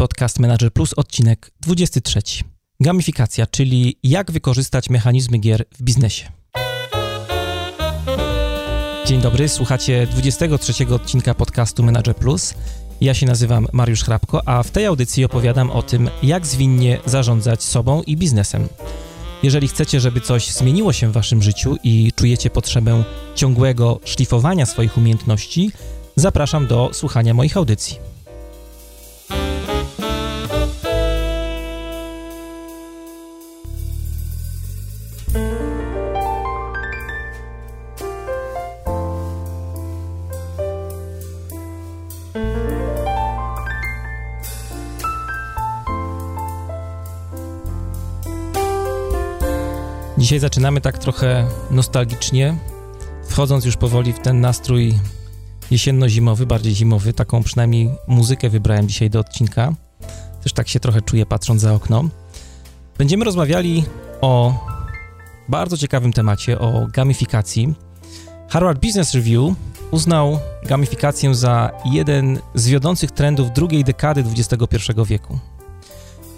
Podcast Manager Plus, odcinek 23. Gamifikacja, czyli jak wykorzystać mechanizmy gier w biznesie. Dzień dobry, słuchacie 23 odcinka podcastu Manager Plus. Ja się nazywam Mariusz Hrabko, a w tej audycji opowiadam o tym, jak zwinnie zarządzać sobą i biznesem. Jeżeli chcecie, żeby coś zmieniło się w waszym życiu i czujecie potrzebę ciągłego szlifowania swoich umiejętności, zapraszam do słuchania moich audycji. Dzisiaj zaczynamy tak trochę nostalgicznie, wchodząc już powoli w ten nastrój jesienno-zimowy, bardziej zimowy. Taką przynajmniej muzykę wybrałem dzisiaj do odcinka. Też tak się trochę czuję patrząc za okno. Będziemy rozmawiali o bardzo ciekawym temacie, o gamifikacji. Harvard Business Review uznał gamifikację za jeden z wiodących trendów drugiej dekady XXI wieku.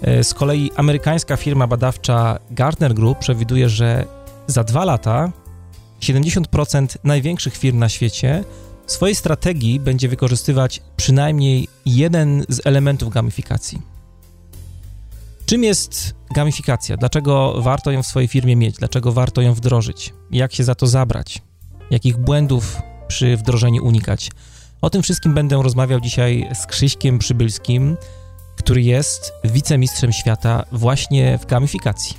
E, z kolei amerykańska firma badawcza Gartner Group przewiduje, że za dwa lata 70% największych firm na świecie w swojej strategii będzie wykorzystywać przynajmniej jeden z elementów gamifikacji. Czym jest gamifikacja? Dlaczego warto ją w swojej firmie mieć? Dlaczego warto ją wdrożyć? Jak się za to zabrać? Jakich błędów przy wdrożeniu unikać? O tym wszystkim będę rozmawiał dzisiaj z Krzyśkiem Przybylskim, który jest wicemistrzem świata właśnie w gamifikacji.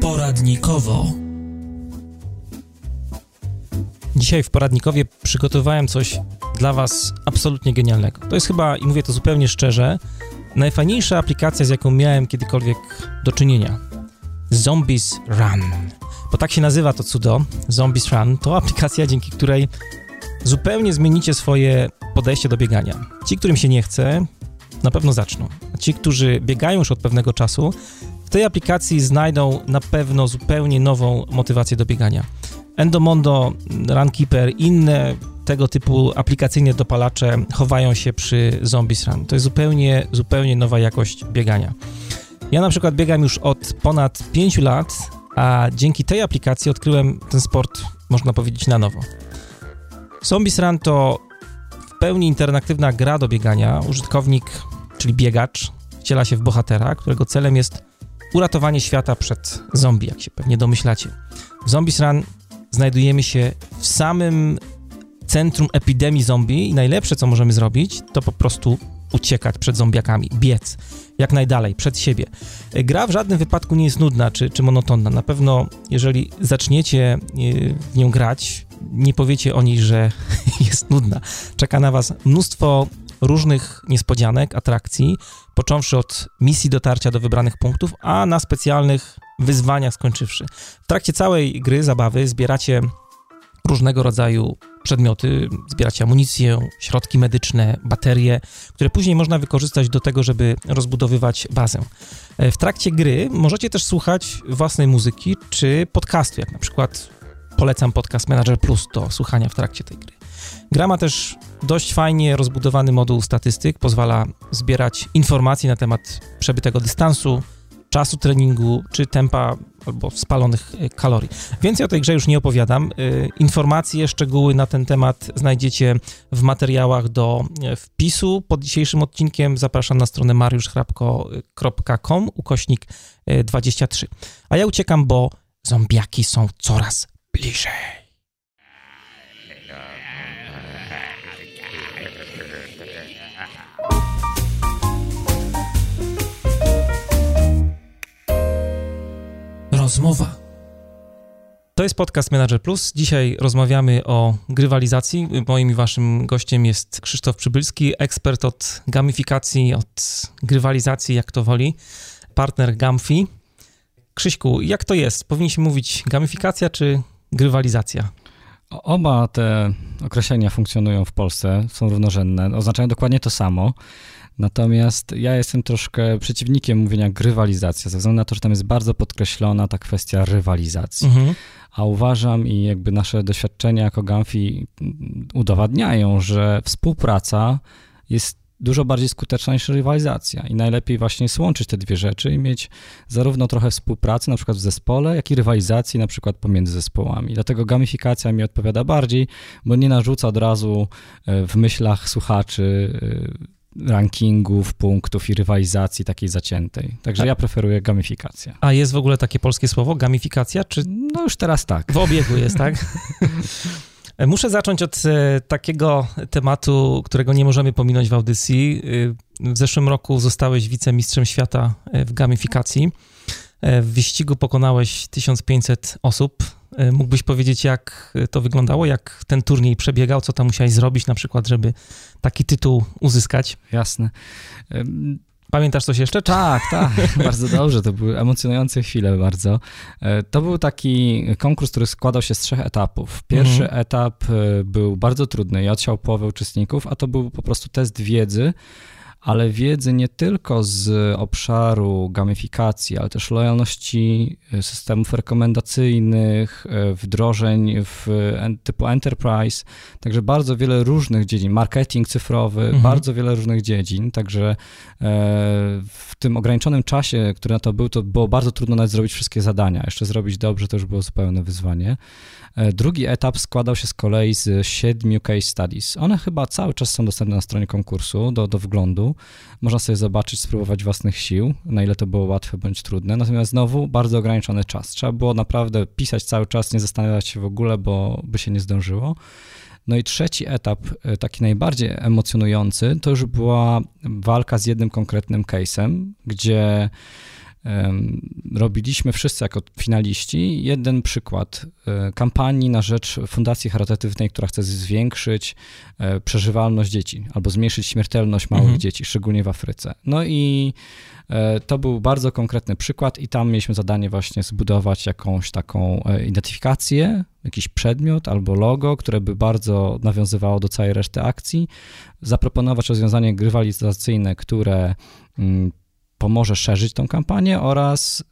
Poradnikowo. Dzisiaj w poradnikowie przygotowałem coś dla Was absolutnie genialnego. To jest chyba, i mówię to zupełnie szczerze, najfajniejsza aplikacja, z jaką miałem kiedykolwiek do czynienia. Zombies Run. Bo tak się nazywa to cudo, Zombies Run. To aplikacja, dzięki której zupełnie zmienicie swoje podejście do biegania. Ci, którym się nie chce, na pewno zaczną. A ci, którzy biegają już od pewnego czasu, w tej aplikacji znajdą na pewno zupełnie nową motywację do biegania. Endomondo, Runkeeper, inne tego typu aplikacyjne dopalacze chowają się przy Zombies Run. To jest zupełnie, zupełnie nowa jakość biegania. Ja na przykład biegam już od ponad 5 lat, a dzięki tej aplikacji odkryłem ten sport, można powiedzieć, na nowo. Zombies Run to w pełni interaktywna gra do biegania. Użytkownik, czyli biegacz, wciela się w bohatera, którego celem jest uratowanie świata przed zombie, jak się pewnie domyślacie. W Zombies Run znajdujemy się w samym centrum epidemii zombie i najlepsze, co możemy zrobić, to po prostu uciekać przed zombiakami, biec jak najdalej, przed siebie. Gra w żadnym wypadku nie jest nudna czy, czy monotonna. Na pewno, jeżeli zaczniecie e, w nią grać, nie powiecie o niej, że jest nudna. Czeka na Was mnóstwo różnych niespodzianek, atrakcji, począwszy od misji dotarcia do wybranych punktów, a na specjalnych wyzwaniach skończywszy. W trakcie całej gry, zabawy zbieracie różnego rodzaju przedmioty, zbieracie amunicję, środki medyczne, baterie, które później można wykorzystać do tego, żeby rozbudowywać bazę. E, w trakcie gry możecie też słuchać własnej muzyki czy podcastu, jak na przykład polecam podcast Manager Plus do słuchania w trakcie tej gry. Gra ma też dość fajnie rozbudowany moduł statystyk, pozwala zbierać informacje na temat przebytego dystansu, czasu treningu czy tempa albo spalonych e, kalorii. Więcej o tej grze już nie opowiadam. E, informacje, szczegóły na ten temat znajdziecie w materiałach do e, wpisu. Pod dzisiejszym odcinkiem zapraszam na stronę mariuszchrapko.com ukośnik 23. A ja uciekam, bo zombiaki są coraz bliżej. Rozmowa. To jest podcast Manager Plus. Dzisiaj rozmawiamy o grywalizacji. Moim i waszym gościem jest Krzysztof Przybylski, ekspert od gamifikacji, od grywalizacji, jak to woli, partner Gamfi. Krzyśku, jak to jest? Powinniśmy mówić gamifikacja czy grywalizacja? Oba te określenia funkcjonują w Polsce, są równorzędne, oznaczają dokładnie to samo. Natomiast ja jestem troszkę przeciwnikiem mówienia grywalizacja, ze względu na to, że tam jest bardzo podkreślona ta kwestia rywalizacji. Mhm. A uważam i jakby nasze doświadczenia jako Gamfi udowadniają, że współpraca jest dużo bardziej skuteczna niż rywalizacja i najlepiej właśnie złączyć te dwie rzeczy i mieć zarówno trochę współpracy, na przykład w zespole, jak i rywalizacji na przykład pomiędzy zespołami. Dlatego gamifikacja mi odpowiada bardziej, bo nie narzuca od razu e, w myślach słuchaczy e, rankingów, punktów i rywalizacji takiej zaciętej. Także A, ja preferuję gamifikację. A jest w ogóle takie polskie słowo, gamifikacja? Czy... No już teraz tak. W obiegu jest, tak? Muszę zacząć od e, takiego tematu, którego nie możemy pominąć w audycji. E, w zeszłym roku zostałeś wicemistrzem świata e, w gamifikacji. W wyścigu pokonałeś 1500 osób. Mógłbyś powiedzieć, jak to wyglądało, jak ten turniej przebiegał, co tam musiałeś zrobić na przykład, żeby taki tytuł uzyskać? Jasne. Pamiętasz coś jeszcze? Tak, tak, bardzo dobrze. To były emocjonujące chwile bardzo. E, to był taki konkurs, który składał się z trzech etapów. Pierwszy mhm. etap e, był bardzo trudny i odsiał połowę uczestników, a to był po prostu test wiedzy ale wiedzy nie tylko z obszaru gamifikacji, ale też lojalności e, systemów rekomendacyjnych, e, wdrożeń w typu enterprise, także bardzo wiele różnych dziedzin, marketing cyfrowy, mhm. bardzo wiele różnych dziedzin, także e, w tym ograniczonym czasie, który na to był, to było bardzo trudno nawet zrobić wszystkie zadania. Jeszcze zrobić dobrze to już było zupełne wyzwanie. E, drugi etap składał się z kolei z siedmiu case studies. One chyba cały czas są dostępne na stronie konkursu do, do wglądu. Można sobie zobaczyć, spróbować własnych sił, na ile to było łatwe bądź trudne. Natomiast znowu bardzo ograniczony czas. Trzeba było naprawdę pisać cały czas, nie zastanawiać się w ogóle, bo by się nie zdążyło. No i trzeci etap, e, taki najbardziej emocjonujący, to już była walka z jednym konkretnym case'em, gdzie robiliśmy wszyscy jako finaliści jeden przykład e, kampanii na rzecz fundacji charytatywnej, która chce zwiększyć e, przeżywalność dzieci albo zmniejszyć śmiertelność małych mhm. dzieci, szczególnie w Afryce. No i e, to był bardzo konkretny przykład i tam mieliśmy zadanie właśnie zbudować jakąś taką identyfikację, jakiś przedmiot albo logo, które by bardzo nawiązywało do całej reszty akcji, zaproponować rozwiązanie grywalizacyjne, które mm, pomoże szerzyć tą kampanię oraz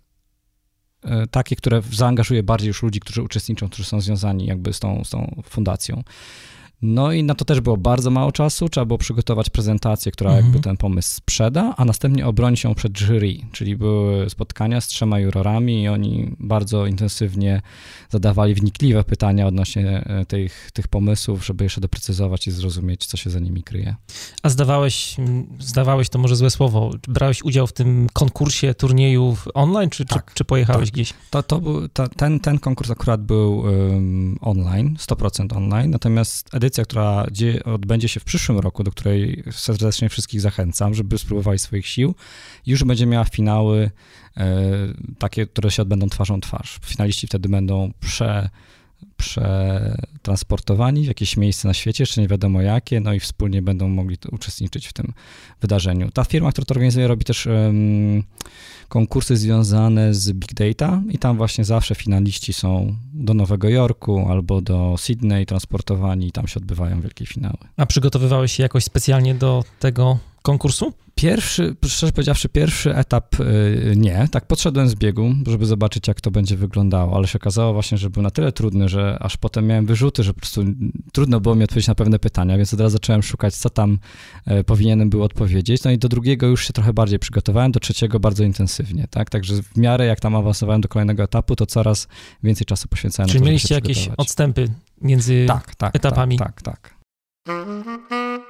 e, takie, które zaangażuje bardziej już ludzi, którzy uczestniczą, którzy są związani jakby z tą, z tą fundacją. No i na to też było bardzo mało czasu. Trzeba było przygotować prezentację, która mhm. jakby ten pomysł sprzeda, a następnie obronić ją przed jury, czyli były spotkania z trzema jurorami i oni bardzo intensywnie zadawali wnikliwe pytania odnośnie e, tych, tych pomysłów, żeby jeszcze doprecyzować i zrozumieć, co się za nimi kryje. A zdawałeś, zdawałeś to może złe słowo, brałeś udział w tym konkursie, turnieju online, czy, tak, czy, czy, pojechałeś gdzieś? To, to był, to, ten, ten konkurs akurat był um, online, 100% online, natomiast edycja, która odbędzie się w przyszłym roku, do której serdecznie wszystkich zachęcam, żeby spróbowali swoich sił, już będzie miała finały e, takie, które się odbędą twarzą twarz. Finaliści wtedy będą prze przetransportowani w jakieś miejsce na świecie, jeszcze nie wiadomo jakie, no i wspólnie będą mogli uczestniczyć w tym wydarzeniu. Ta firma, która to organizuje, robi też um, konkursy związane z big data i tam właśnie zawsze finaliści są do Nowego Jorku albo do Sydney transportowani i tam się odbywają wielkie finały. A przygotowywałeś się jakoś specjalnie do tego konkursu? Pierwszy, szczerze powiedziawszy, pierwszy etap y, nie. Tak podszedłem z biegu, żeby zobaczyć, jak to będzie wyglądało, ale się okazało właśnie, że był na tyle trudny, że aż potem miałem wyrzuty, że po prostu trudno było mi odpowiedzieć na pewne pytania, więc od razu zacząłem szukać, co tam e, powinienem był odpowiedzieć. No i do drugiego już się trochę bardziej przygotowałem, do trzeciego bardzo intensywnie, tak? Także w miarę jak tam awansowałem do kolejnego etapu, to coraz więcej czasu poświęcałem Czyli na to, mieliście jakieś odstępy między tak, tak, etapami? Tak, tak, tak.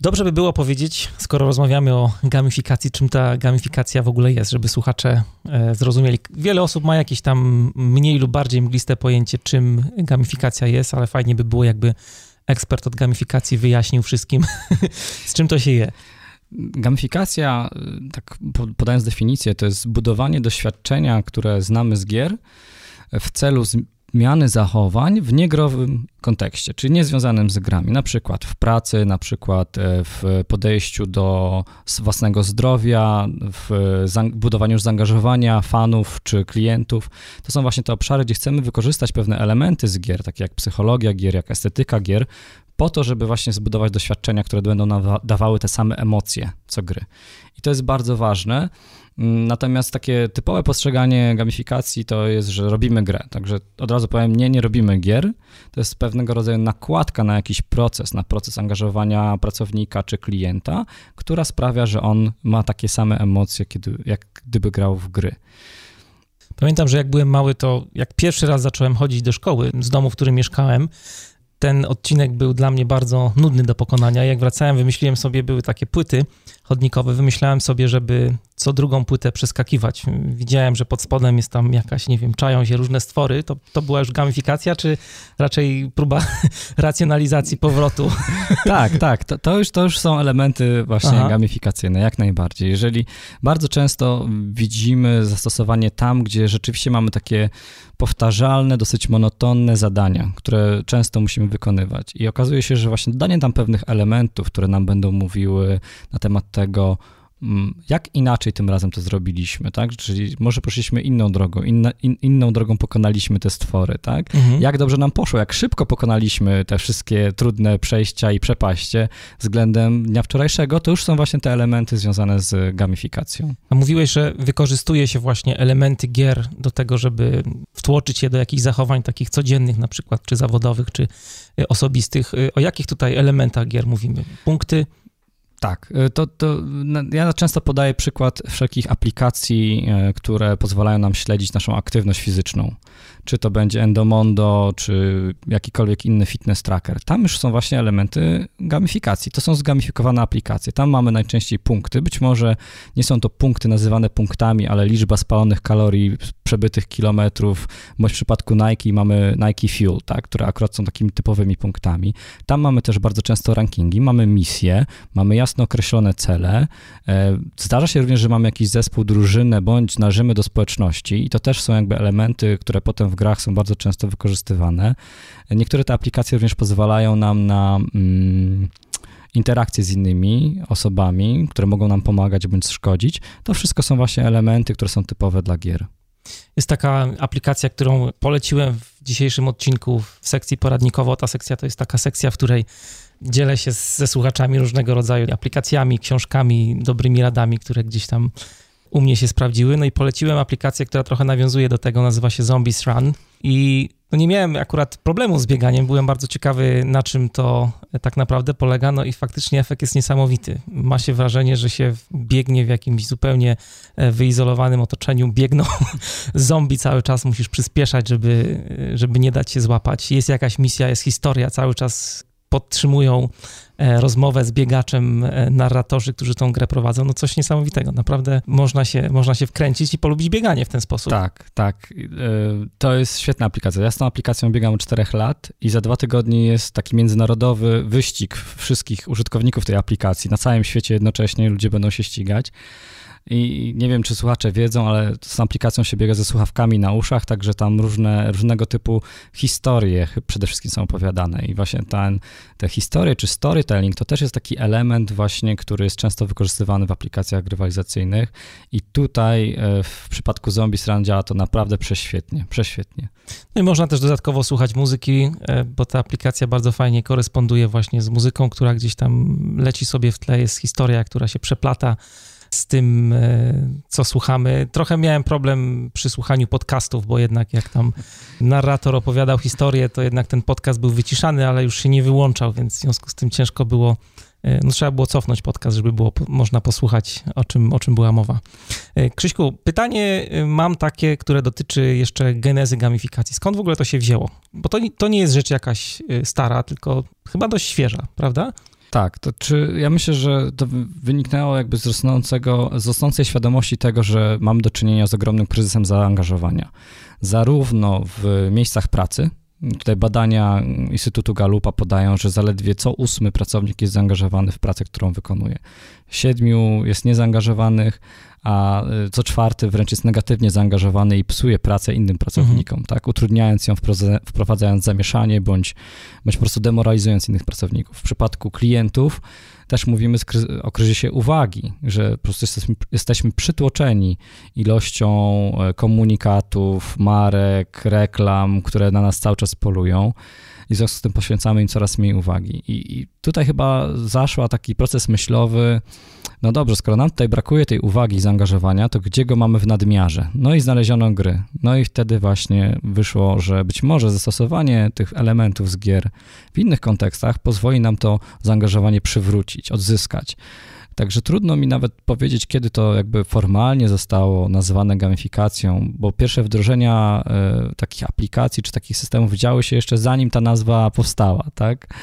Dobrze by było powiedzieć, skoro rozmawiamy o gamifikacji, czym ta gamifikacja w ogóle jest, żeby słuchacze e, zrozumieli. Wiele osób ma jakieś tam mniej lub bardziej mgliste pojęcie, czym gamifikacja jest, ale fajnie by było, jakby ekspert od gamifikacji wyjaśnił wszystkim, z czym to się je. Gamifikacja, tak podając definicję, to jest budowanie doświadczenia, które znamy z gier, w celu zmiany zachowań w niegrowym kontekście, czyli niezwiązanym z grami, na przykład w pracy, na przykład e, w podejściu do własnego zdrowia, w budowaniu zaangażowania fanów czy klientów. To są właśnie te obszary, gdzie chcemy wykorzystać pewne elementy z gier, takie jak psychologia gier, jak estetyka gier, po to, żeby właśnie zbudować doświadczenia, które będą dawały te same emocje co gry. I to jest bardzo ważne. Natomiast takie typowe postrzeganie gamifikacji to jest, że robimy grę. Także od razu powiem, nie, nie robimy gier. To jest pewnego rodzaju nakładka na jakiś proces, na proces angażowania pracownika czy klienta, która sprawia, że on ma takie same emocje, kiedy, jak gdyby grał w gry. Pamiętam, że jak byłem mały, to jak pierwszy raz zacząłem chodzić do szkoły z domu, w którym mieszkałem, ten odcinek był dla mnie bardzo nudny do pokonania. Jak wracałem, wymyśliłem sobie, były takie płyty chodnikowe, wymyślałem sobie, żeby co drugą płytę przeskakiwać. Widziałem, że pod spodem jest tam jakaś, nie wiem, czają się różne stwory. To, to była już gamifikacja, czy raczej próba racjonalizacji powrotu? tak, tak. To, to, już, to już są elementy właśnie Aha. gamifikacyjne, jak najbardziej. Jeżeli bardzo często widzimy zastosowanie tam, gdzie rzeczywiście mamy takie powtarzalne, dosyć monotonne zadania, które często musimy wykonywać. I okazuje się, że właśnie dodanie tam pewnych elementów, które nam będą mówiły na temat tego, Mm, jak inaczej tym razem to zrobiliśmy, tak? Czyli może poszliśmy inną drogą, inna, in, inną drogą pokonaliśmy te stwory, tak? Mhm. Jak dobrze nam poszło, jak szybko pokonaliśmy te wszystkie trudne przejścia i przepaście względem dnia wczorajszego, to już są właśnie te elementy związane z gamifikacją. A mówiłeś, że wykorzystuje się właśnie elementy gier do tego, żeby wtłoczyć je do jakichś zachowań takich codziennych na przykład, czy zawodowych, czy y, osobistych. Y, o jakich tutaj elementach gier mówimy? Punkty, tak, y, to, to ja często podaję przykład wszelkich aplikacji, y, które pozwalają nam śledzić naszą aktywność fizyczną czy to będzie Endomondo, czy jakikolwiek inny fitness tracker. Tam już są właśnie elementy gamifikacji. To są zgamifikowane aplikacje. Tam mamy najczęściej punkty. Być może nie są to punkty nazywane punktami, ale liczba spalonych kalorii, przebytych kilometrów, bądź w przypadku Nike mamy Nike Fuel, tak, które akurat są takimi typowymi punktami. Tam mamy też bardzo często rankingi, mamy misje, mamy jasno określone cele. E, zdarza się również, że mamy jakiś zespół, drużynę, bądź należymy do społeczności i to też są jakby elementy, które potem w grach są bardzo często wykorzystywane. Niektóre te aplikacje również pozwalają nam na mm, interakcje z innymi osobami, które mogą nam pomagać bądź szkodzić. To wszystko są właśnie elementy, które są typowe dla gier. Jest taka aplikacja, którą poleciłem w dzisiejszym odcinku w sekcji poradnikowo. Ta sekcja to jest taka sekcja, w której dzielę się ze słuchaczami różnego rodzaju aplikacjami, książkami, dobrymi radami, które gdzieś tam u mnie się sprawdziły. No i poleciłem aplikację, która trochę nawiązuje do tego, nazywa się Zombies Run. I no nie miałem akurat problemu z bieganiem, byłem bardzo ciekawy, na czym to tak naprawdę polega, no i faktycznie efekt jest niesamowity. Ma się wrażenie, że się biegnie w jakimś zupełnie e, wyizolowanym otoczeniu, biegną zombie cały czas, musisz przyspieszać, żeby, żeby nie dać się złapać. Jest jakaś misja, jest historia, cały czas podtrzymują e, rozmowę z biegaczem e, narratorzy, którzy tą grę prowadzą. No coś niesamowitego. Naprawdę można się, można się wkręcić i polubić bieganie w ten sposób. Tak, tak. E, to jest świetna aplikacja. Ja z tą aplikacją biegam od 4 lat i za dwa tygodnie jest taki międzynarodowy wyścig wszystkich użytkowników tej aplikacji. Na całym świecie jednocześnie ludzie będą się ścigać. I nie wiem, czy słuchacze wiedzą, ale z aplikacją się biega ze słuchawkami na uszach, także tam różne, różnego typu historie przede wszystkim są opowiadane. I właśnie ten, te historie czy storytelling to też jest taki element właśnie, który jest często wykorzystywany w aplikacjach grywalizacyjnych. I tutaj e, w przypadku Zombies Run działa to naprawdę prześwietnie, prześwietnie. No i można też dodatkowo słuchać muzyki, e, bo ta aplikacja bardzo fajnie koresponduje właśnie z muzyką, która gdzieś tam leci sobie w tle, jest historia, która się przeplata z tym, e, co słuchamy. Trochę miałem problem przy słuchaniu podcastów, bo jednak jak tam narrator opowiadał historię, to jednak ten podcast był wyciszany, ale już się nie wyłączał, więc w związku z tym ciężko było e, no, trzeba było cofnąć podcast, żeby było można posłuchać, o czym, o czym była mowa. E, Krzyśku, pytanie mam takie, które dotyczy jeszcze genezy gamifikacji. Skąd w ogóle to się wzięło? Bo to, to nie jest rzecz jakaś stara, tylko chyba dość świeża, prawda? Tak, to czy ja myślę, że to wyniknęło jakby z rosnącego, z rosnącej świadomości tego, że mamy do czynienia z ogromnym kryzysem zaangażowania. Zarówno w miejscach pracy, Tutaj badania Instytutu Galupa podają, że zaledwie co ósmy pracownik jest zaangażowany w pracę, którą wykonuje. Siedmiu jest niezaangażowanych, a y, co czwarty wręcz jest negatywnie zaangażowany i psuje pracę innym pracownikom, mhm. tak, utrudniając ją, wprowadzając zamieszanie bądź, bądź po prostu demoralizując innych pracowników. W przypadku klientów też mówimy o kryzysie uwagi, że po prostu jesteśmy, jesteśmy przytłoczeni ilością e, komunikatów, marek, reklam, które na nas cały czas polują i w związku z tym poświęcamy im coraz mniej uwagi. I, I, tutaj chyba zaszła taki proces myślowy, no dobrze, skoro nam tutaj brakuje tej uwagi i zaangażowania, to gdzie go mamy w nadmiarze? No i znaleziono gry. No i wtedy właśnie wyszło, że być może zastosowanie tych elementów z gier w innych kontekstach pozwoli nam to zaangażowanie przywrócić, odzyskać. Także trudno mi nawet powiedzieć, kiedy to jakby formalnie zostało nazwane gamifikacją, bo pierwsze wdrożenia y, takich aplikacji czy takich systemów działy się jeszcze zanim ta nazwa powstała, tak?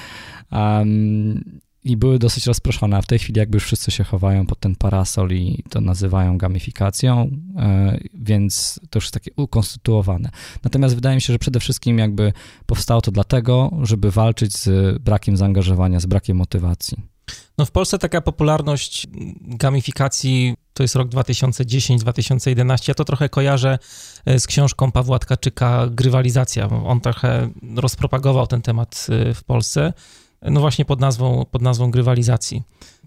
Um, i były dosyć rozproszone, a w tej chwili jakby już wszyscy się chowają pod ten parasol i to nazywają gamifikacją, e, więc to już jest takie ukonstytuowane. Natomiast wydaje mi się, że przede wszystkim jakby powstało to dlatego, żeby walczyć z brakiem zaangażowania, z brakiem motywacji. No w Polsce taka popularność gamifikacji to jest rok 2010-2011. Ja to trochę kojarzę e, z książką Pawła Tkaczyka Grywalizacja. On trochę rozpropagował ten temat e, w Polsce no właśnie pod nazwą, pod nazwą grywalizacji.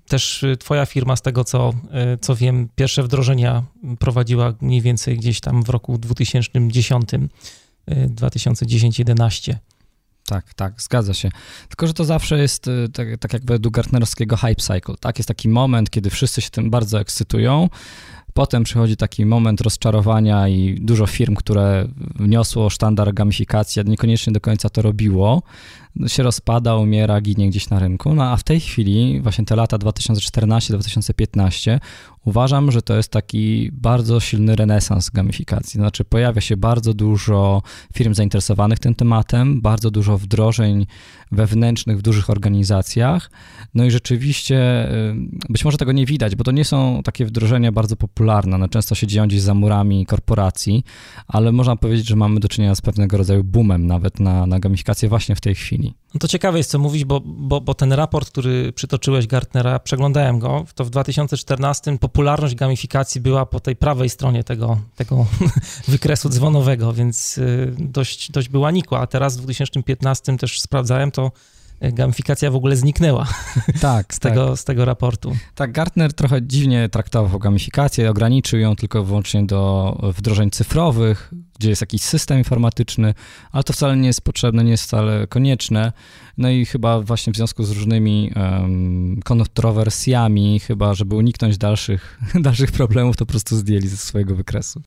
Też y, twoja firma, z tego co, co wiem, pierwsze wdrożenia prowadziła mniej więcej gdzieś tam w roku 2010, 2010-11. Y, tak, tak, zgadza się. Tylko, że to zawsze jest tak, tak jak według gartnerowskiego hype cycle. Tak, jest taki moment, kiedy wszyscy się tym bardzo ekscytują, Potem przychodzi taki moment rozczarowania i dużo firm, które wniosło sztandar gamifikacji, a niekoniecznie do końca to robiło, się rozpada, umiera, ginie gdzieś na rynku. No a w tej chwili, właśnie te lata 2014-2015, uważam, że to jest taki bardzo silny renesans gamifikacji. Znaczy, pojawia się bardzo dużo firm zainteresowanych tym tematem, bardzo dużo wdrożeń wewnętrznych w dużych organizacjach. No i rzeczywiście, y, być może tego nie widać, bo to nie są takie wdrożenia bardzo popularne. Często się dzieją gdzieś za murami korporacji, ale można powiedzieć, że mamy do czynienia z pewnego rodzaju boomem nawet na, na gamifikację właśnie w tej chwili. No to ciekawe jest, co mówić, bo, bo, bo ten raport, który przytoczyłeś Gartnera, przeglądałem go, to w 2014 popularność gamifikacji była po tej prawej stronie tego, tego wykresu dzwonowego, więc y, dość, dość była nikła, a teraz w 2015 też sprawdzałem, to gamifikacja w ogóle zniknęła tak, z, tak. Tego, z tego raportu. Tak, Gartner trochę dziwnie traktował gamifikację, ograniczył ją tylko wyłącznie do wdrożeń cyfrowych, gdzie jest jakiś system informatyczny, ale to wcale nie jest potrzebne, nie jest wcale konieczne. No i chyba właśnie w związku z różnymi um, kontrowersjami, chyba żeby uniknąć dalszych, dalszych problemów, to po prostu zdjęli ze swojego wykresu.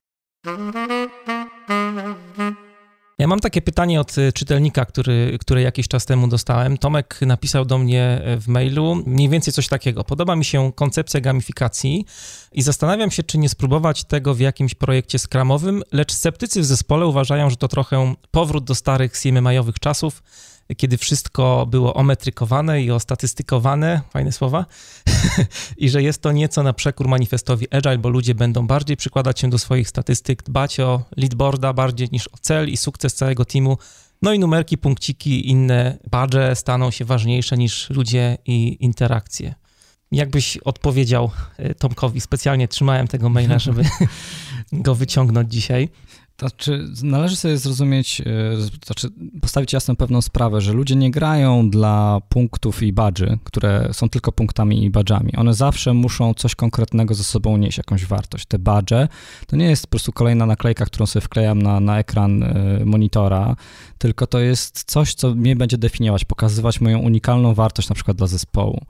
Ja mam takie pytanie od y, czytelnika, który, które jakiś czas temu dostałem. Tomek napisał do mnie y, w mailu mniej więcej coś takiego. Podoba mi się koncepcja gamifikacji i zastanawiam się, czy nie spróbować tego w jakimś projekcie skramowym, lecz sceptycy w zespole uważają, że to trochę powrót do starych CMMI-owych czasów, kiedy wszystko było ometrykowane i ostatystykowane, fajne słowa, i że jest to nieco na przekór manifestowi Agile, bo ludzie będą bardziej przykładać się do swoich statystyk, dbać o leadboarda bardziej niż o cel i sukces całego teamu. No i numerki, punkciki, inne badże staną się ważniejsze niż ludzie i interakcje. Jakbyś odpowiedział e, Tomkowi? Specjalnie trzymałem tego maila, żeby go wyciągnąć dzisiaj. Znaczy, należy sobie zrozumieć, e, znaczy postawić jasną pewną sprawę, że ludzie nie grają dla punktów i badży, które są tylko punktami i badżami. One zawsze muszą coś konkretnego ze sobą nieść, jakąś wartość. Te badże to nie jest po prostu kolejna naklejka, którą sobie wklejam na, na ekran e, monitora, tylko to jest coś, co mnie będzie definiować, pokazywać moją unikalną wartość na przykład dla zespołu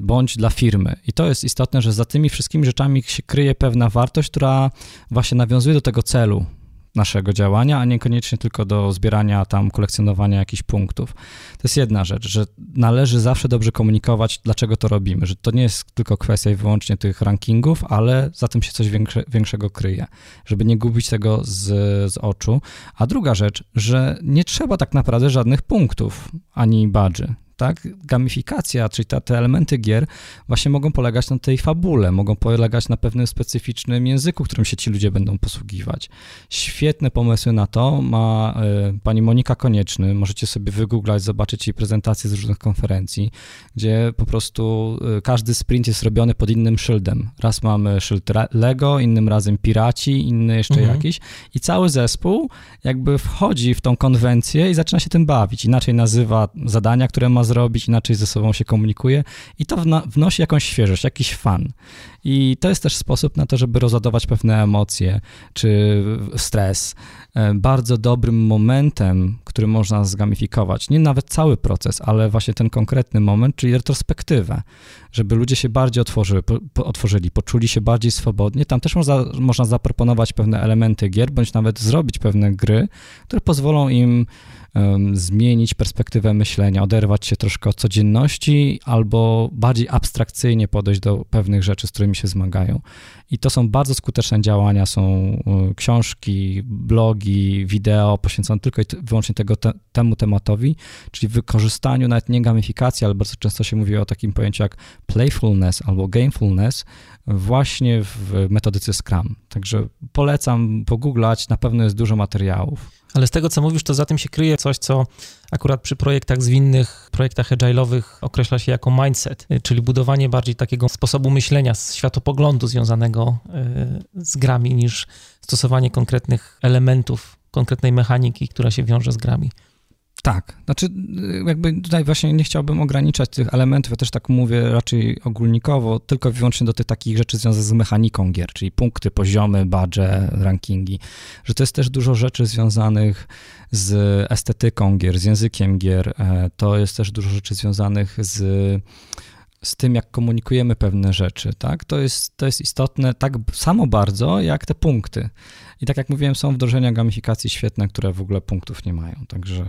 bądź dla firmy. I to jest istotne, że za tymi wszystkimi rzeczami się kryje pewna wartość, która właśnie nawiązuje do tego celu, naszego działania, a niekoniecznie tylko do zbierania tam, kolekcjonowania jakichś punktów. To jest jedna rzecz, że należy zawsze dobrze komunikować, dlaczego to robimy, że to nie jest tylko kwestia i wyłącznie tych rankingów, ale za tym się coś większe, większego kryje, żeby nie gubić tego z, z oczu. A druga rzecz, że nie trzeba tak naprawdę żadnych punktów ani badży tak? Gamifikacja, czyli te, te elementy gier właśnie mogą polegać na tej fabule, mogą polegać na pewnym specyficznym języku, którym się ci ludzie będą posługiwać. Świetne pomysły na to ma y, pani Monika Konieczny, możecie sobie wygooglać, zobaczyć jej prezentacje z różnych konferencji, gdzie po prostu y, każdy sprint jest robiony pod innym szyldem. Raz mamy szyld Lego, innym razem Piraci, inny jeszcze mhm. jakiś i cały zespół jakby wchodzi w tą konwencję i zaczyna się tym bawić. Inaczej nazywa zadania, które ma zrobić, inaczej ze sobą się komunikuje i to wnosi jakąś świeżość, jakiś fan. I to jest też sposób na to, żeby rozładować pewne emocje czy stres. E, bardzo dobrym momentem, który można zgamifikować, nie nawet cały proces, ale właśnie ten konkretny moment, czyli retrospektywę, żeby ludzie się bardziej otworzyli, po, otworzyli poczuli się bardziej swobodnie. Tam też można, można zaproponować pewne elementy gier, bądź nawet zrobić pewne gry, które pozwolą im zmienić perspektywę myślenia, oderwać się troszkę od codzienności albo bardziej abstrakcyjnie podejść do pewnych rzeczy, z którymi się zmagają. I to są bardzo skuteczne działania, są e, książki, blogi, wideo poświęcone tylko i wyłącznie tego, te, temu tematowi, czyli wykorzystaniu nawet nie gamifikacji, ale bardzo często się mówi o takim pojęciu jak playfulness albo gamefulness właśnie w metodyce Scrum. Także polecam pogooglać, na pewno jest dużo materiałów. Ale z tego, co mówisz, to za tym się kryje coś, co akurat przy projektach zwinnych, projektach agile'owych określa się jako mindset, czyli budowanie bardziej takiego sposobu myślenia, światopoglądu związanego e, z grami, niż stosowanie konkretnych elementów, konkretnej mechaniki, która się wiąże z grami. Tak, znaczy jakby tutaj właśnie nie chciałbym ograniczać tych elementów, ja też tak mówię raczej ogólnikowo, tylko i wyłącznie do tych takich rzeczy związanych z mechaniką gier, czyli punkty, poziomy, badge, rankingi, że to jest też dużo rzeczy związanych z estetyką gier, z językiem gier, e, to jest też dużo rzeczy związanych z z tym, jak komunikujemy pewne rzeczy, tak? To jest, to jest istotne tak samo bardzo, jak te punkty. I tak jak mówiłem, są wdrożenia gamifikacji świetne, które w ogóle punktów nie mają, także y,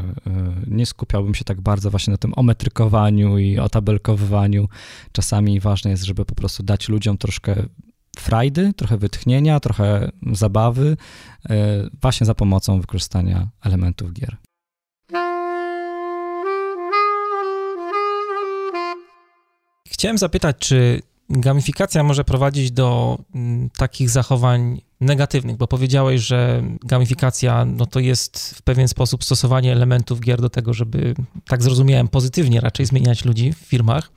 nie skupiałbym się tak bardzo właśnie na tym ometrykowaniu i otabelkowywaniu. Czasami ważne jest, żeby po prostu dać ludziom troszkę frajdy, trochę wytchnienia, trochę zabawy, y, właśnie za pomocą wykorzystania elementów gier. Chciałem zapytać, czy gamifikacja może prowadzić do mm, takich zachowań negatywnych, bo powiedziałeś, że gamifikacja no to jest w pewien sposób stosowanie elementów gier do tego, żeby, tak zrozumiałem, pozytywnie raczej zmieniać ludzi w firmach,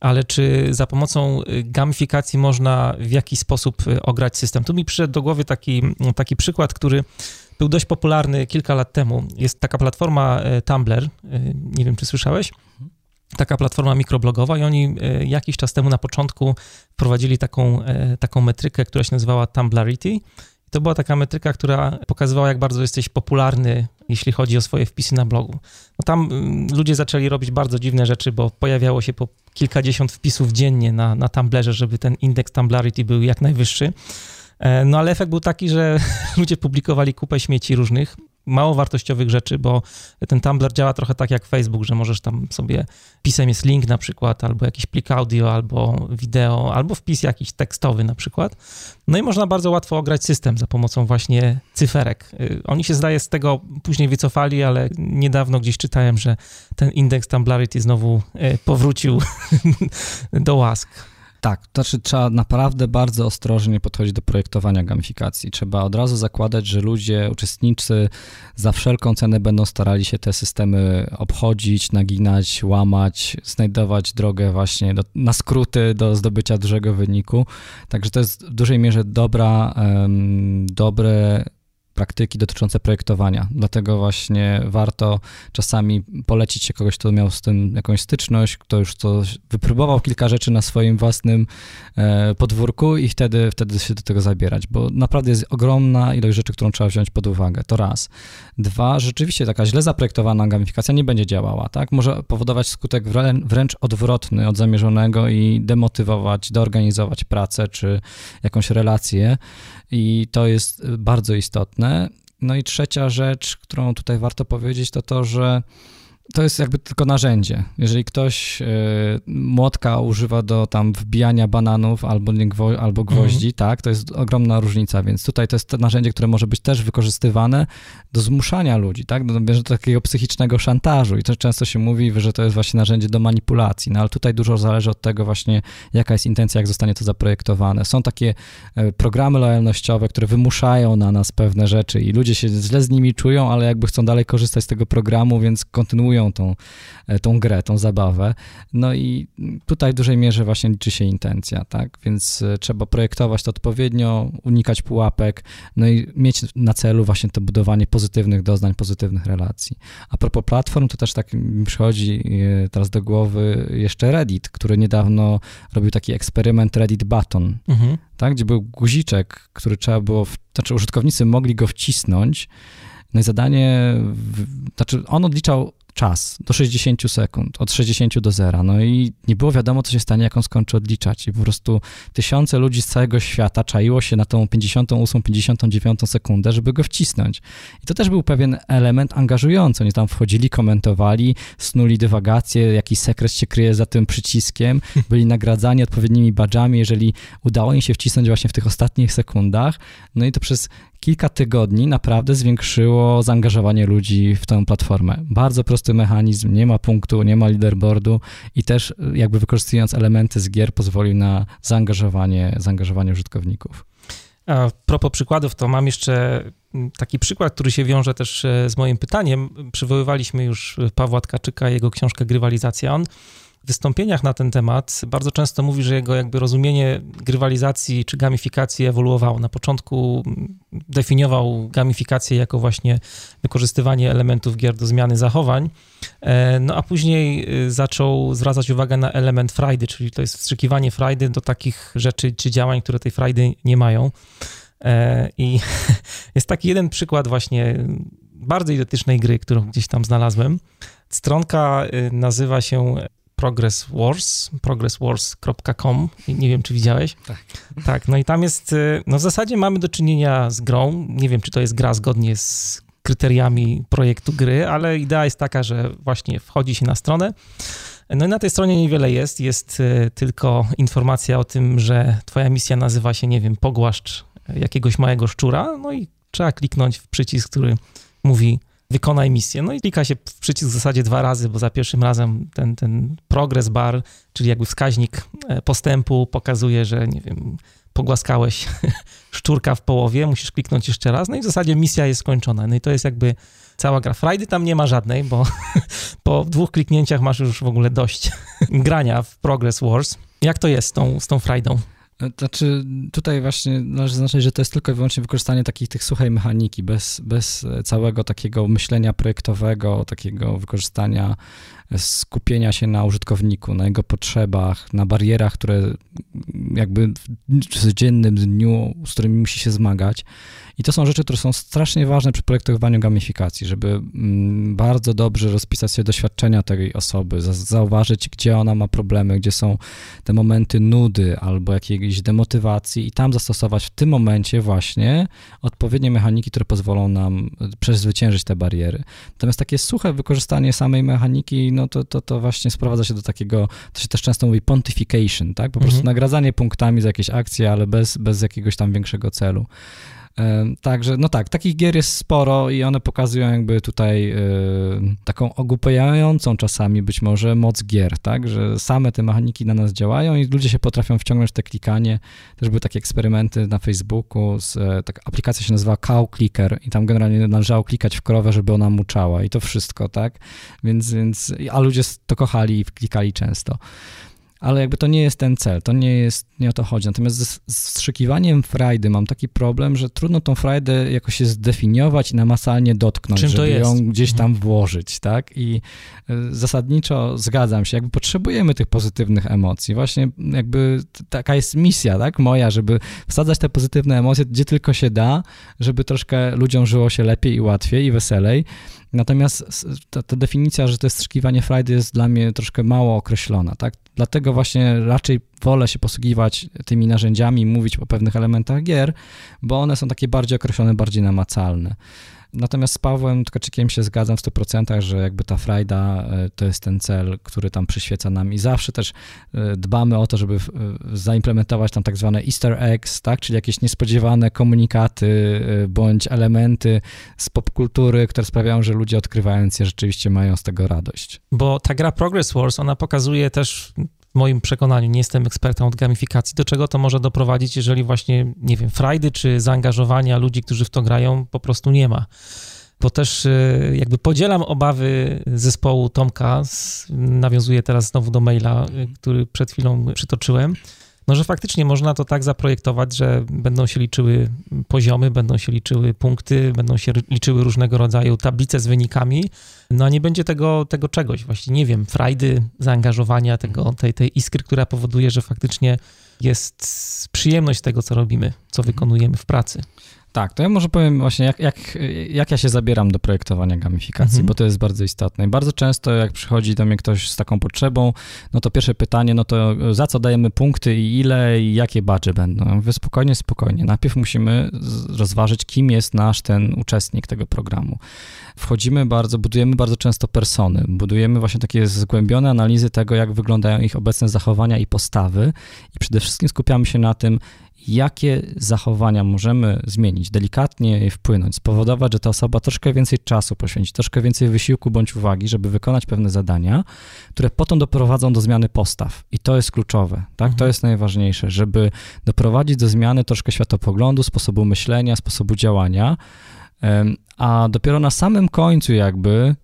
ale czy za pomocą y, gamifikacji można w jakiś sposób y, ograć system? Tu mi przyszedł do głowy taki, taki przykład, który był dość popularny kilka lat temu. Jest taka platforma y, Tumblr, nie wiem czy słyszałeś? Taka platforma mikroblogowa i oni e, jakiś czas temu na początku wprowadzili taką, e, taką metrykę, która się nazywała Tumblarity. To była taka metryka, która pokazywała, jak bardzo jesteś popularny, jeśli chodzi o swoje wpisy na blogu. No tam mm, ludzie zaczęli robić bardzo dziwne rzeczy, bo pojawiało się po kilkadziesiąt wpisów dziennie na, na Tumblerze, żeby ten indeks Tumblarity był jak najwyższy. E, no ale efekt był taki, że ludzie publikowali kupę śmieci różnych, mało wartościowych rzeczy, bo ten Tumblr działa trochę tak jak Facebook, że możesz tam sobie, pisem jest link na przykład, albo jakiś plik audio, albo wideo, albo wpis jakiś tekstowy na przykład. No i można bardzo łatwo ograć system za pomocą właśnie cyferek. Y, oni się zdaje z tego później wycofali, ale niedawno gdzieś czytałem, że ten indeks Tumblarity znowu y, powrócił do łask. Tak, to znaczy trzeba naprawdę bardzo ostrożnie podchodzić do projektowania gamifikacji. Trzeba od razu zakładać, że ludzie, uczestnicy za wszelką cenę będą starali się te systemy obchodzić, naginać, łamać, znajdować drogę właśnie do, na skróty do zdobycia dużego wyniku. Także to jest w dużej mierze dobra, um, dobre praktyki dotyczące projektowania. Dlatego właśnie warto czasami polecić się kogoś, kto miał z tym jakąś styczność, kto już to wypróbował kilka rzeczy na swoim własnym e, podwórku i wtedy, wtedy się do tego zabierać, bo naprawdę jest ogromna ilość rzeczy, którą trzeba wziąć pod uwagę. To raz. Dwa, rzeczywiście taka źle zaprojektowana gamifikacja nie będzie działała, tak? Może powodować skutek wręcz odwrotny od zamierzonego i demotywować, deorganizować pracę czy jakąś relację i to jest bardzo istotne. No i trzecia rzecz, którą tutaj warto powiedzieć, to to, że to jest jakby tylko narzędzie. Jeżeli ktoś y, młotka używa do tam wbijania bananów albo, nie gwo, albo gwoździ, mm. tak, to jest ogromna różnica, więc tutaj to jest to narzędzie, które może być też wykorzystywane do zmuszania ludzi, tak, do, do takiego psychicznego szantażu i to często się mówi, że to jest właśnie narzędzie do manipulacji, no ale tutaj dużo zależy od tego właśnie, jaka jest intencja, jak zostanie to zaprojektowane. Są takie e, programy lojalnościowe, które wymuszają na nas pewne rzeczy i ludzie się źle z nimi czują, ale jakby chcą dalej korzystać z tego programu, więc kontynuują tą, e, tą grę, tą zabawę. No i tutaj w dużej mierze właśnie liczy się intencja, tak? Więc e, trzeba projektować to odpowiednio, unikać pułapek, no i mieć na celu właśnie to budowanie pozytywnych doznań, pozytywnych relacji. A propos platform, to też tak mi przychodzi teraz do głowy jeszcze Reddit, który niedawno robił taki eksperyment Reddit Button, mhm. tak? Gdzie był guziczek, który trzeba było, w, znaczy użytkownicy mogli go wcisnąć no i zadanie, znaczy on odliczał czas do 60 sekund, od 60 do zera. No i nie było wiadomo, co się stanie, jak on skończy odliczać. I po prostu tysiące ludzi z całego świata czaiło się na tą 58, 59 sekundę, żeby go wcisnąć. I to też był pewien element angażujący. Oni tam wchodzili, komentowali, snuli dywagacje, jaki sekret się kryje za tym przyciskiem, byli nagradzani odpowiednimi badżami, jeżeli udało im się wcisnąć właśnie w tych ostatnich sekundach. No i to przez kilka tygodni naprawdę zwiększyło zaangażowanie ludzi w tę platformę. Bardzo prosty mechanizm, nie ma punktu, nie ma leaderboardu i też jakby wykorzystując elementy z gier pozwolił na zaangażowanie, zaangażowanie użytkowników. A propos przykładów, to mam jeszcze taki przykład, który się wiąże też e, z moim pytaniem. Przywoływaliśmy już Pawła Tkaczyka, jego książkę Grywalizacja. On wystąpieniach na ten temat bardzo często mówi, że jego jakby rozumienie grywalizacji czy gamifikacji ewoluowało. Na początku definiował gamifikację jako właśnie wykorzystywanie elementów gier do zmiany zachowań, e, no a później y, zaczął zwracać uwagę na element frajdy, czyli to jest wstrzykiwanie frajdy do takich rzeczy czy działań, które tej frajdy nie mają. E, I jest taki jeden przykład właśnie bardzo idiotycznej gry, którą gdzieś tam znalazłem. Stronka y, nazywa się Progress Wars, progresswars.com, nie wiem, czy widziałeś? Tak. Tak, no i tam jest, y, no w zasadzie mamy do czynienia z grą, nie wiem, czy to jest gra zgodnie z kryteriami projektu gry, ale idea jest taka, że właśnie wchodzi się na stronę, no i na tej stronie niewiele jest, jest y, tylko informacja o tym, że twoja misja nazywa się, nie wiem, pogłaszcz jakiegoś małego szczura, no i trzeba kliknąć w przycisk, który mówi wykonaj misję. No i klika się w przycisk w zasadzie dwa razy, bo za pierwszym razem ten, ten progress bar, czyli jakby wskaźnik e, postępu pokazuje, że nie wiem, pogłaskałeś szczurka w połowie, musisz kliknąć jeszcze raz, no i w zasadzie misja jest skończona. No i to jest jakby cała gra. Frajdy tam nie ma żadnej, bo po dwóch kliknięciach masz już w ogóle dość grania w Progress Wars. Jak to jest z tą, z tą frajdą? Znaczy, tutaj właśnie należy zaznaczyć, że to jest tylko i wyłącznie wykorzystanie takich tych suchej mechaniki, bez, bez całego takiego myślenia projektowego, takiego wykorzystania skupienia się na użytkowniku, na jego potrzebach, na barierach, które jakby w codziennym dniu, z którymi musi się zmagać. I to są rzeczy, które są strasznie ważne przy projektowaniu gamifikacji, żeby mm, bardzo dobrze rozpisać sobie doświadczenia tej osoby, zauważyć, gdzie ona ma problemy, gdzie są te momenty nudy albo jakiejś demotywacji i tam zastosować w tym momencie właśnie odpowiednie mechaniki, które pozwolą nam przezwyciężyć te bariery. Natomiast takie suche wykorzystanie samej mechaniki, no to, to, to właśnie sprowadza się do takiego, to się też często mówi pontification, tak? Po prostu mhm. nagradzanie punktami za jakieś akcje, ale bez, bez jakiegoś tam większego celu. Także, no tak, takich gier jest sporo i one pokazują jakby tutaj taką ogłupiającą czasami być może moc gier, tak, że same te mechaniki na nas działają i ludzie się potrafią wciągnąć w te klikanie. Też były takie eksperymenty na Facebooku, z, e, aplikacja się nazywa Cow Clicker i tam generalnie należało klikać w krowę, żeby ona muczała i to wszystko, tak, więc, więc a ludzie to kochali i klikali często ale jakby to nie jest ten cel, to nie jest, nie o to chodzi. Natomiast z, z wstrzykiwaniem frajdy mam taki problem, że trudno tą frajdę jakoś zdefiniować i namacalnie dotknąć, Czym żeby ją gdzieś tam mhm. włożyć, tak? I y, zasadniczo zgadzam się, jakby potrzebujemy tych pozytywnych emocji. Właśnie jakby taka jest misja, tak? Moja, żeby wsadzać te pozytywne emocje gdzie tylko się da, żeby troszkę ludziom żyło się lepiej i łatwiej i weselej. Natomiast ta, ta, definicja, że to jest strzykiwanie frajdy jest dla mnie troszkę mało określona, tak? Dlatego właśnie raczej wolę się posługiwać tymi narzędziami, mówić o pewnych elementach gier, bo one są takie bardziej określone, bardziej namacalne. Natomiast z Pawłem Tkaczykiem się zgadzam w 100%, że jakby ta frajda e, to jest ten cel, który tam przyświeca nam i zawsze też e, dbamy o to, żeby zaimplementować tam tak zwane easter eggs, tak, czyli jakieś niespodziewane komunikaty bądź elementy z popkultury, które sprawiają, że ludzie odkrywając je rzeczywiście mają z tego radość. Bo ta gra Progress Wars, ona pokazuje też w moim przekonaniu, nie jestem ekspertem od gamifikacji, do czego to może doprowadzić, jeżeli właśnie, nie wiem, frajdy czy zaangażowania ludzi, którzy w to grają, po prostu nie ma. Bo też y, jakby podzielam obawy zespołu Tomka, nawiązuję teraz znowu do maila, y, który przed chwilą przytoczyłem, no że faktycznie można to tak zaprojektować, że będą się liczyły poziomy, będą się liczyły punkty, będą się liczyły różnego rodzaju tablice z wynikami, no a nie będzie tego, tego czegoś, właśnie nie wiem, frajdy, zaangażowania, tego, tej, tej iskry, która powoduje, że faktycznie jest przyjemność tego, co robimy, co wykonujemy w pracy. Tak, to ja może powiem właśnie, jak, jak, jak ja się zabieram do projektowania gamifikacji, mhm. bo to jest bardzo istotne. I bardzo często, jak przychodzi do mnie ktoś z taką potrzebą, no to pierwsze pytanie, no to za co dajemy punkty i ile i jakie badże będą? Ja mówię, spokojnie, spokojnie. Najpierw musimy rozważyć, kim jest nasz ten uczestnik tego programu. Wchodzimy bardzo, budujemy bardzo często persony, budujemy właśnie takie zgłębione analizy tego, jak wyglądają ich obecne zachowania i postawy i przede wszystkim skupiamy się na tym, jakie zachowania możemy zmienić, delikatnie wpłynąć, spowodować, że ta osoba troszkę więcej czasu poświęci, troszkę więcej wysiłku bądź uwagi, żeby wykonać pewne zadania, które potem doprowadzą do zmiany postaw. I to jest kluczowe, tak? Mhm. To jest najważniejsze, żeby doprowadzić do zmiany troszkę światopoglądu, sposobu myślenia, sposobu działania, a dopiero na samym końcu jakby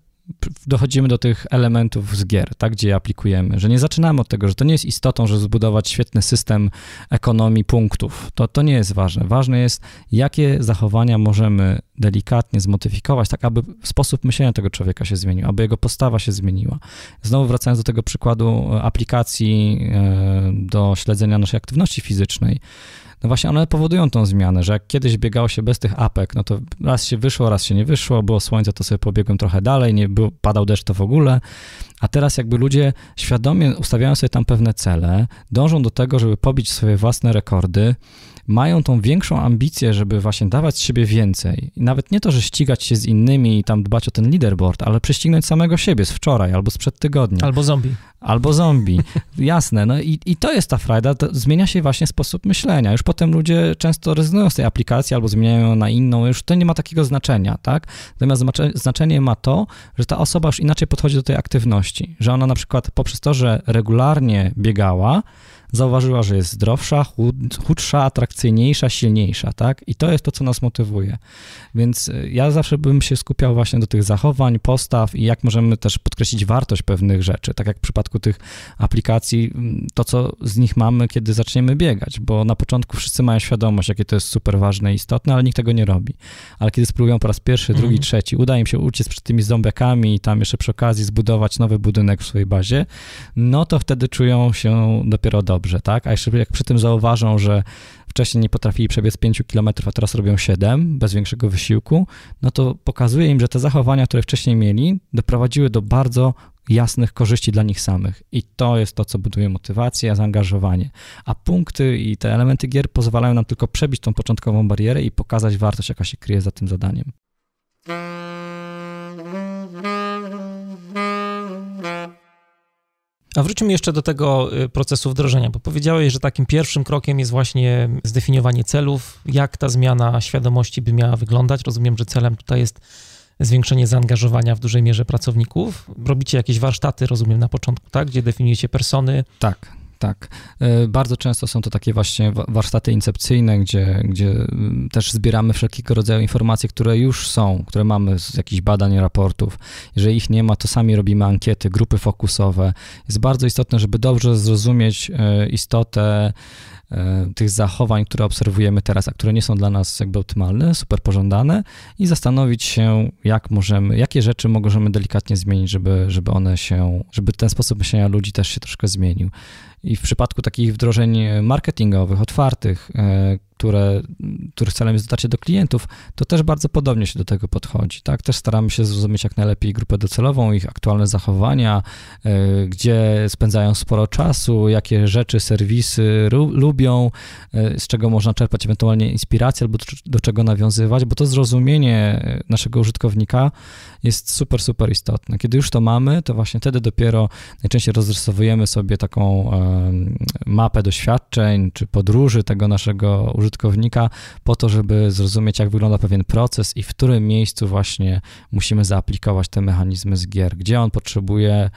dochodzimy do tych elementów z gier, tak, gdzie je aplikujemy, że nie zaczynamy od tego, że to nie jest istotą, że zbudować świetny system ekonomii punktów. To, to nie jest ważne. Ważne jest, jakie zachowania możemy delikatnie zmodyfikować, tak aby sposób myślenia tego człowieka się zmienił, aby jego postawa się zmieniła. Znowu wracając do tego przykładu aplikacji e, do śledzenia naszej aktywności fizycznej, no właśnie one powodują tą zmianę, że jak kiedyś biegało się bez tych apek, no to raz się wyszło, raz się nie wyszło, było słońce, to sobie pobiegłem trochę dalej, nie padał deszcz, to w ogóle, a teraz jakby ludzie świadomie ustawiają sobie tam pewne cele, dążą do tego, żeby pobić swoje własne rekordy, mają tą większą ambicję, żeby właśnie dawać z siebie więcej. I nawet nie to, że ścigać się z innymi i tam dbać o ten leaderboard, ale prześcignąć samego siebie z wczoraj albo sprzed tygodnia. Albo zombie. Albo zombie. Jasne. No i, i to jest ta frajda. To zmienia się właśnie sposób myślenia. Już potem ludzie często rezygnują z tej aplikacji albo zmieniają ją na inną. Już to nie ma takiego znaczenia, tak? Natomiast znaczenie ma to, że ta osoba już inaczej podchodzi do tej aktywności. Że ona na przykład poprzez to, że regularnie biegała, zauważyła, że jest zdrowsza, chud, chudsza, atrakcyjniejsza, silniejsza, tak? I to jest to, co nas motywuje. Więc y, ja zawsze bym się skupiał właśnie do tych zachowań, postaw i jak możemy też podkreślić wartość pewnych rzeczy, tak jak w przypadku tych aplikacji, mm, to co z nich mamy, kiedy zaczniemy biegać, bo na początku wszyscy mają świadomość, jakie to jest super ważne i istotne, ale nikt tego nie robi. Ale kiedy spróbują po raz pierwszy, drugi, mm. trzeci, uda im się uciec przed tymi zombiakami i tam jeszcze przy okazji zbudować nowy budynek w swojej bazie, no to wtedy czują się dopiero dobrze dobrze, tak? A jeszcze jak przy tym zauważą, że wcześniej nie potrafili przebiec 5 km, a teraz robią 7 bez większego wysiłku, no to pokazuje im, że te zachowania, które wcześniej mieli, doprowadziły do bardzo jasnych korzyści dla nich samych. I to jest to, co buduje motywację, zaangażowanie. A punkty i te elementy gier pozwalają nam tylko przebić tą początkową barierę i pokazać wartość, jaka się kryje za tym zadaniem. A wróćmy jeszcze do tego y, procesu wdrożenia, bo powiedziałeś, że takim pierwszym krokiem jest właśnie zdefiniowanie celów, jak ta zmiana świadomości by miała wyglądać. Rozumiem, że celem tutaj jest zwiększenie zaangażowania w dużej mierze pracowników. Robicie jakieś warsztaty, rozumiem, na początku, tak? Gdzie definiujecie persony. Tak, tak. E, bardzo często są to takie właśnie warsztaty incepcyjne, gdzie, gdzie mm, też zbieramy wszelkiego rodzaju informacje, które już są, które mamy z jakichś badań, raportów. Jeżeli ich nie ma, to sami robimy ankiety, grupy fokusowe. Jest bardzo istotne, żeby dobrze zrozumieć e, istotę E, tych zachowań, które obserwujemy teraz, a które nie są dla nas jakby optymalne, super pożądane i zastanowić się, jak możemy, jakie rzeczy możemy delikatnie zmienić, żeby, żeby one się, żeby ten sposób myślenia ludzi też się troszkę zmienił. I w przypadku takich wdrożeń marketingowych, otwartych, e, które, których celem jest dotarcie do klientów, to też bardzo podobnie się do tego podchodzi, tak? Też staramy się zrozumieć jak najlepiej grupę docelową, ich aktualne zachowania, y, gdzie spędzają sporo czasu, jakie rzeczy, serwisy lubią, y, z czego można czerpać ewentualnie inspirację albo do, do czego nawiązywać, bo to zrozumienie naszego użytkownika jest super, super istotne. Kiedy już to mamy, to właśnie wtedy dopiero najczęściej rozrysowujemy sobie taką mapę doświadczeń czy podróży tego naszego użytkownika po to, żeby zrozumieć, jak wygląda pewien proces i w którym miejscu właśnie musimy zaaplikować te mechanizmy z gier, gdzie on potrzebuje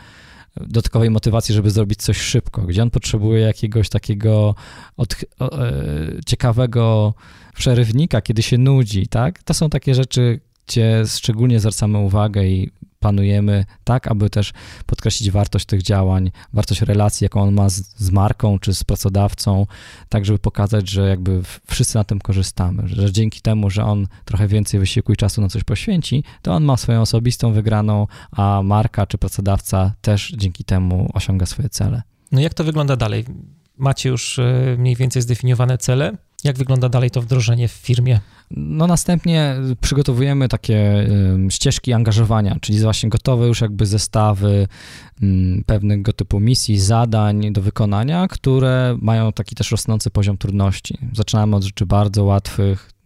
dodatkowej motywacji, żeby zrobić coś szybko, gdzie on potrzebuje jakiegoś takiego od, o, e, ciekawego przerywnika, kiedy się nudzi, tak? To są takie rzeczy, gdzie szczególnie zwracamy uwagę i planujemy tak, aby też podkreślić wartość tych działań, wartość relacji, jaką on ma z, z, marką czy z pracodawcą, tak żeby pokazać, że jakby wszyscy na tym korzystamy, że dzięki temu, że on trochę więcej wysiłku i czasu na coś poświęci, to on ma swoją osobistą wygraną, a marka czy pracodawca też dzięki temu osiąga swoje cele. No jak to wygląda dalej? Macie już e, mniej więcej zdefiniowane cele? Jak wygląda dalej to wdrożenie w firmie? No następnie przygotowujemy takie ścieżki angażowania, czyli właśnie gotowe już jakby zestawy pewnego typu misji, zadań do wykonania, które mają taki też rosnący poziom trudności. Zaczynamy od rzeczy bardzo łatwych, Mm,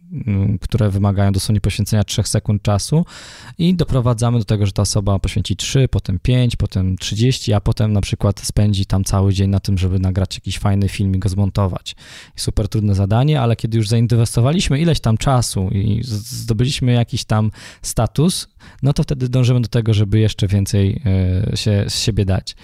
które wymagają dosłownie poświęcenia 3 sekund czasu i doprowadzamy do tego, że ta osoba poświęci 3, potem 5, potem 30, a potem na przykład spędzi tam cały dzień na tym, żeby nagrać jakiś fajny film i go zmontować. Super trudne zadanie, ale kiedy już zainwestowaliśmy ileś tam czasu i zdobyliśmy jakiś tam status, no to wtedy dążymy do tego, żeby jeszcze więcej e, się z siebie dać.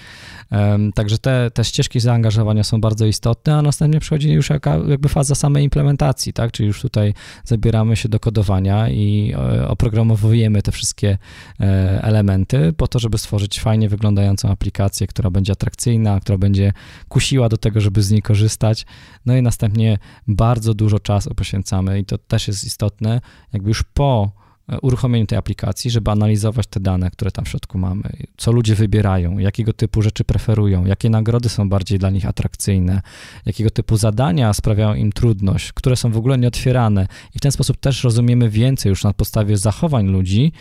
Także te, te ścieżki zaangażowania są bardzo istotne, a następnie przychodzi już jaka, jakby faza samej implementacji, tak? Czyli już tutaj zabieramy się do kodowania i e, oprogramowujemy te wszystkie e, elementy po to, żeby stworzyć fajnie wyglądającą aplikację, która będzie atrakcyjna, która będzie kusiła do tego, żeby z niej korzystać. No i następnie bardzo dużo czasu poświęcamy i to też jest istotne, jakby już po uruchomieniu tej aplikacji, żeby analizować te dane, które tam w środku mamy, co ludzie wybierają, jakiego typu rzeczy preferują, jakie nagrody są bardziej dla nich atrakcyjne, jakiego typu zadania sprawiają im trudność, które są w ogóle nieotwierane. I w ten sposób też rozumiemy więcej już na podstawie zachowań ludzi,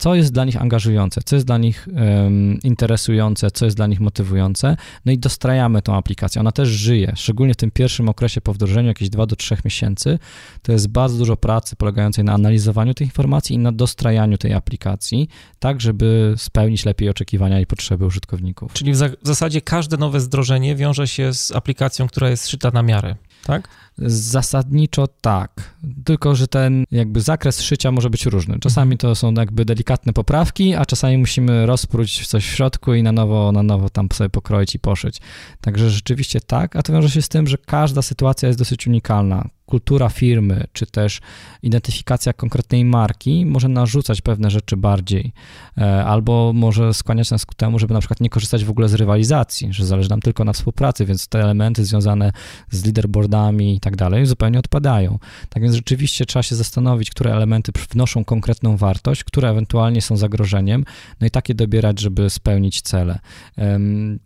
co jest dla nich angażujące, co jest dla nich um, interesujące, co jest dla nich motywujące, no i dostrajamy tą aplikację. Ona też żyje, szczególnie w tym pierwszym okresie po wdrożeniu, jakieś 2 do 3 miesięcy, to jest bardzo dużo pracy polegającej na analizowaniu tych informacji i na dostrajaniu tej aplikacji, tak żeby spełnić lepiej oczekiwania i potrzeby użytkowników. Czyli w, za w zasadzie każde nowe wdrożenie wiąże się z aplikacją, która jest szyta na miarę, tak? Zasadniczo tak, tylko że ten jakby zakres szycia może być różny. Czasami to są jakby delikatne poprawki, a czasami musimy rozpróć coś w środku i na nowo, na nowo tam sobie pokroić i poszyć. Także rzeczywiście tak, a to wiąże się z tym, że każda sytuacja jest dosyć unikalna kultura firmy, czy też identyfikacja konkretnej marki może narzucać pewne rzeczy bardziej, e, albo może skłaniać nas ku temu, żeby na przykład nie korzystać w ogóle z rywalizacji, że zależy nam tylko na współpracy, więc te elementy związane z leaderboardami i tak dalej zupełnie odpadają. Tak więc rzeczywiście trzeba się zastanowić, które elementy wnoszą konkretną wartość, które ewentualnie są zagrożeniem, no i takie dobierać, żeby spełnić cele.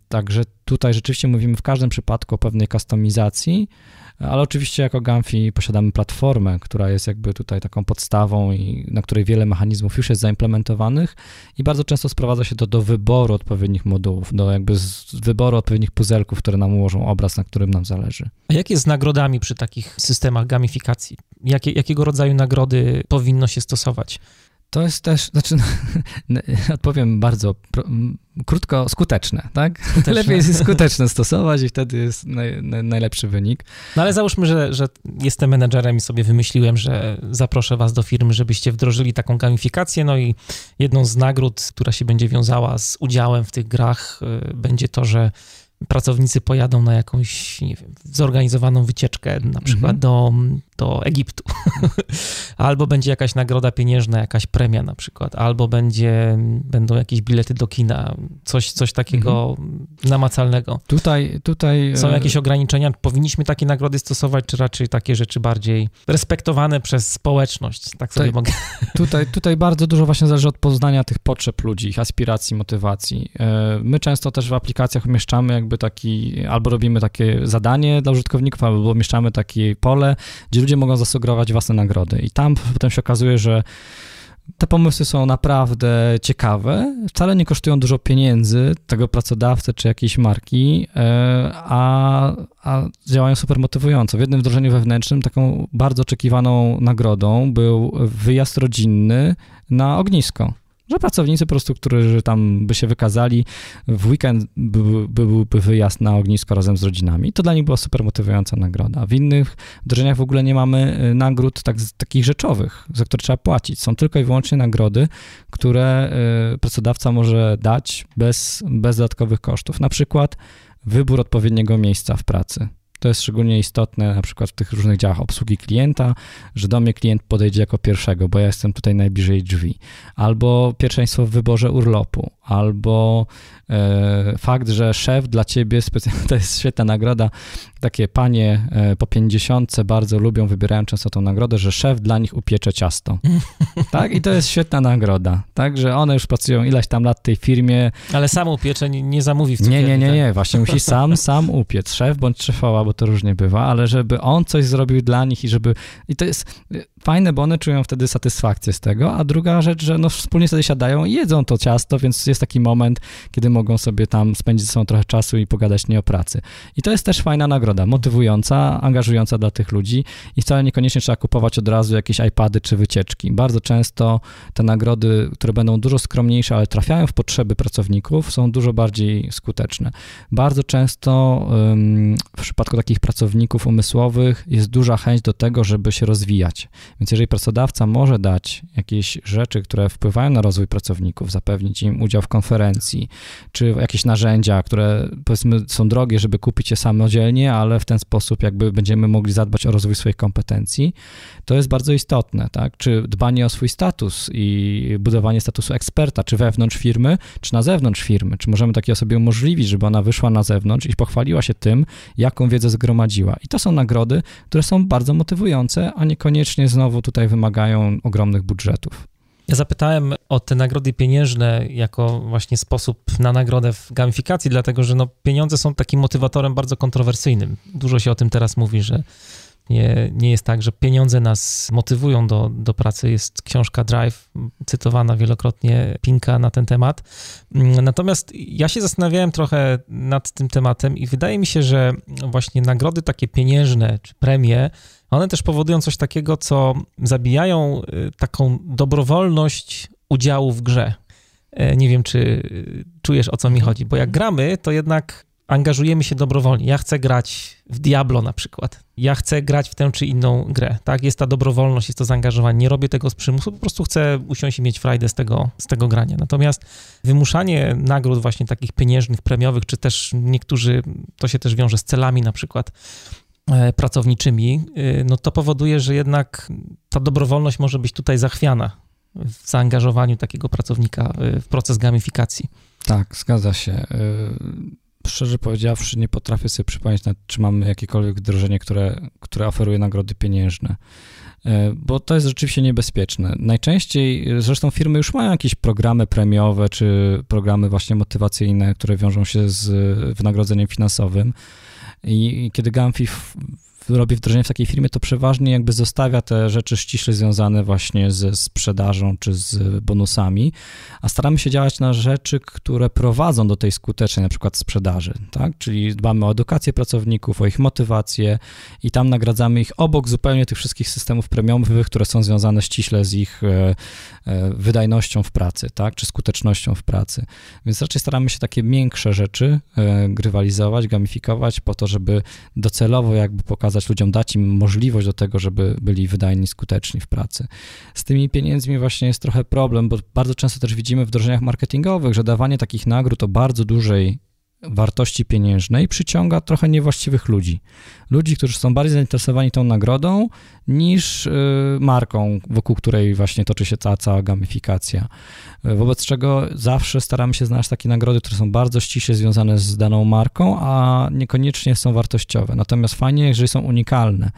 Także tutaj rzeczywiście mówimy w każdym przypadku o pewnej kustomizacji, ale oczywiście jako Gamfi posiadamy platformę, która jest jakby tutaj taką podstawą i na której wiele mechanizmów już jest zaimplementowanych i bardzo często sprowadza się to do wyboru odpowiednich modułów, do jakby wyboru odpowiednich puzelków, które nam ułożą obraz, na którym nam zależy. A jak jest z nagrodami przy takich systemach gamifikacji? Jakie, jakiego rodzaju nagrody powinno się stosować? To jest też, znaczy, odpowiem bardzo pro, krótko, skuteczne, tak? Skuteczne. Lepiej jest skuteczne stosować i wtedy jest naj, naj, najlepszy wynik. No ale załóżmy, że, że jestem menedżerem i sobie wymyśliłem, że zaproszę was do firmy, żebyście wdrożyli taką gamifikację, no i jedną z nagród, która się będzie wiązała z udziałem w tych grach, y, będzie to, że pracownicy pojadą na jakąś, nie wiem, zorganizowaną wycieczkę, na przykład mhm. do, do Egiptu. albo będzie jakaś nagroda pieniężna, jakaś premia na przykład, albo będzie, będą jakieś bilety do kina, coś, coś takiego mhm. namacalnego. Tutaj, tutaj... Są e, jakieś ograniczenia? Powinniśmy takie nagrody stosować, czy raczej takie rzeczy bardziej respektowane przez społeczność? Tak sobie tutaj, mogę... Tutaj, tutaj bardzo dużo właśnie zależy od poznania tych potrzeb ludzi, ich aspiracji, motywacji. E, my często też w aplikacjach umieszczamy jakby taki, albo robimy takie zadanie dla użytkowników, albo umieszczamy takie pole, gdzie ludzie mogą zasugerować własne nagrody. I tam potem się okazuje, że te pomysły są naprawdę ciekawe, wcale nie kosztują dużo pieniędzy tego pracodawcy czy jakiejś marki, e, a, a działają super motywująco. W jednym wdrożeniu wewnętrznym taką bardzo oczekiwaną nagrodą był wyjazd rodzinny na ognisko że pracownicy po prostu, którzy tam by się wykazali, w weekend by, byłby wyjazd na ognisko razem z rodzinami. To dla nich była super motywująca nagroda. W innych wdrożeniach w ogóle nie mamy y, nagród tak, takich rzeczowych, za które trzeba płacić. Są tylko i wyłącznie nagrody, które y, pracodawca może dać bez, bez dodatkowych kosztów. Na przykład wybór odpowiedniego miejsca w pracy. To jest szczególnie istotne na przykład w tych różnych działach obsługi klienta, że do mnie klient podejdzie jako pierwszego, bo ja jestem tutaj najbliżej drzwi. Albo pierwszeństwo w wyborze urlopu, albo e, fakt, że szef dla ciebie, to jest świetna nagroda, takie panie e, po pięćdziesiątce bardzo lubią, wybierają często tą nagrodę, że szef dla nich upiecze ciasto. tak? I to jest świetna nagroda. Tak, że one już pracują ileś tam lat w tej firmie. Ale sam upiecze, nie, nie zamówi w Nie, nie, nie, nie. Właśnie musi sam, sam upiec. Szef bądź szefowa, bo to różnie bywa, ale żeby on coś zrobił dla nich i żeby... I to jest fajne, bo one czują wtedy satysfakcję z tego, a druga rzecz, że no wspólnie sobie siadają i jedzą to ciasto, więc jest taki moment, kiedy mogą sobie tam spędzić ze sobą trochę czasu i pogadać nie o pracy. I to jest też fajna nagroda, motywująca, angażująca dla tych ludzi i wcale niekoniecznie trzeba kupować od razu jakieś iPady czy wycieczki. Bardzo często te nagrody, które będą dużo skromniejsze, ale trafiają w potrzeby pracowników, są dużo bardziej skuteczne. Bardzo często w przypadku takich pracowników umysłowych jest duża chęć do tego, żeby się rozwijać. Więc jeżeli pracodawca może dać jakieś rzeczy, które wpływają na rozwój pracowników, zapewnić im udział w konferencji, czy jakieś narzędzia, które powiedzmy są drogie, żeby kupić je samodzielnie, ale w ten sposób jakby będziemy mogli zadbać o rozwój swoich kompetencji, to jest bardzo istotne, tak? Czy dbanie o swój status i budowanie statusu eksperta, czy wewnątrz firmy, czy na zewnątrz firmy, czy możemy takiej osobie umożliwić, żeby ona wyszła na zewnątrz i pochwaliła się tym, jaką wiedzę zgromadziła. I to są nagrody, które są bardzo motywujące, a niekoniecznie znowu znowu tutaj wymagają ogromnych budżetów. Ja zapytałem o te nagrody pieniężne jako właśnie sposób na nagrodę w gamifikacji, dlatego że no, pieniądze są takim motywatorem bardzo kontrowersyjnym. Dużo się o tym teraz mówi, że nie, nie jest tak, że pieniądze nas motywują do, do pracy. Jest książka Drive, cytowana wielokrotnie Pinka na ten temat. Natomiast ja się zastanawiałem trochę nad tym tematem i wydaje mi się, że właśnie nagrody takie pieniężne czy premie one też powodują coś takiego, co zabijają y, taką dobrowolność udziału w grze. E, nie wiem, czy y, czujesz o co mi chodzi, bo jak gramy, to jednak angażujemy się dobrowolnie. Ja chcę grać w Diablo na przykład. Ja chcę grać w tę czy inną grę. Tak, jest ta dobrowolność, jest to zaangażowanie. Nie robię tego z przymusu, po prostu chcę usiąść i mieć frajdę z tego, z tego grania. Natomiast wymuszanie nagród właśnie takich pieniężnych, premiowych, czy też niektórzy, to się też wiąże z celami na przykład, pracowniczymi, e, no to powoduje, że jednak ta dobrowolność może być tutaj zachwiana w zaangażowaniu takiego pracownika e, w proces gamifikacji. Tak, zgadza się. Szczerze powiedziawszy, nie potrafię sobie przypomnieć, czy mamy jakiekolwiek wdrożenie, które, które oferuje nagrody pieniężne bo to jest rzeczywiście niebezpieczne. Najczęściej, zresztą firmy już mają jakieś programy premiowe, czy programy właśnie motywacyjne, które wiążą się z wynagrodzeniem finansowym, i, kiedy Gamfi robi wdrożenie w takiej firmie, to przeważnie jakby zostawia te rzeczy ściśle związane właśnie ze sprzedażą czy z bonusami, a staramy się działać na rzeczy, które prowadzą do tej skutecznej na przykład sprzedaży, tak? Czyli dbamy o edukację pracowników, o ich motywację i tam nagradzamy ich obok zupełnie tych wszystkich systemów premiowych, które są związane ściśle z ich e, wydajnością w pracy, tak? Czy skutecznością w pracy. Więc raczej staramy się takie miększe rzeczy e, grywalizować, gamifikować po to, żeby docelowo jakby pokazać ludziom, dać im możliwość do tego, żeby byli wydajni, skuteczni w pracy. Z tymi pieniędzmi właśnie jest trochę problem, bo bardzo często też widzimy w wdrożeniach marketingowych, że dawanie takich nagród o bardzo dużej wartości pieniężnej przyciąga trochę niewłaściwych ludzi. Ludzi, którzy są bardziej zainteresowani tą nagrodą niż y, marką, wokół której właśnie toczy się cała gamifikacja. Wobec czego zawsze staramy się znaleźć takie nagrody, które są bardzo ściśle związane z daną marką, a niekoniecznie są wartościowe. Natomiast fajnie, jeżeli są unikalne.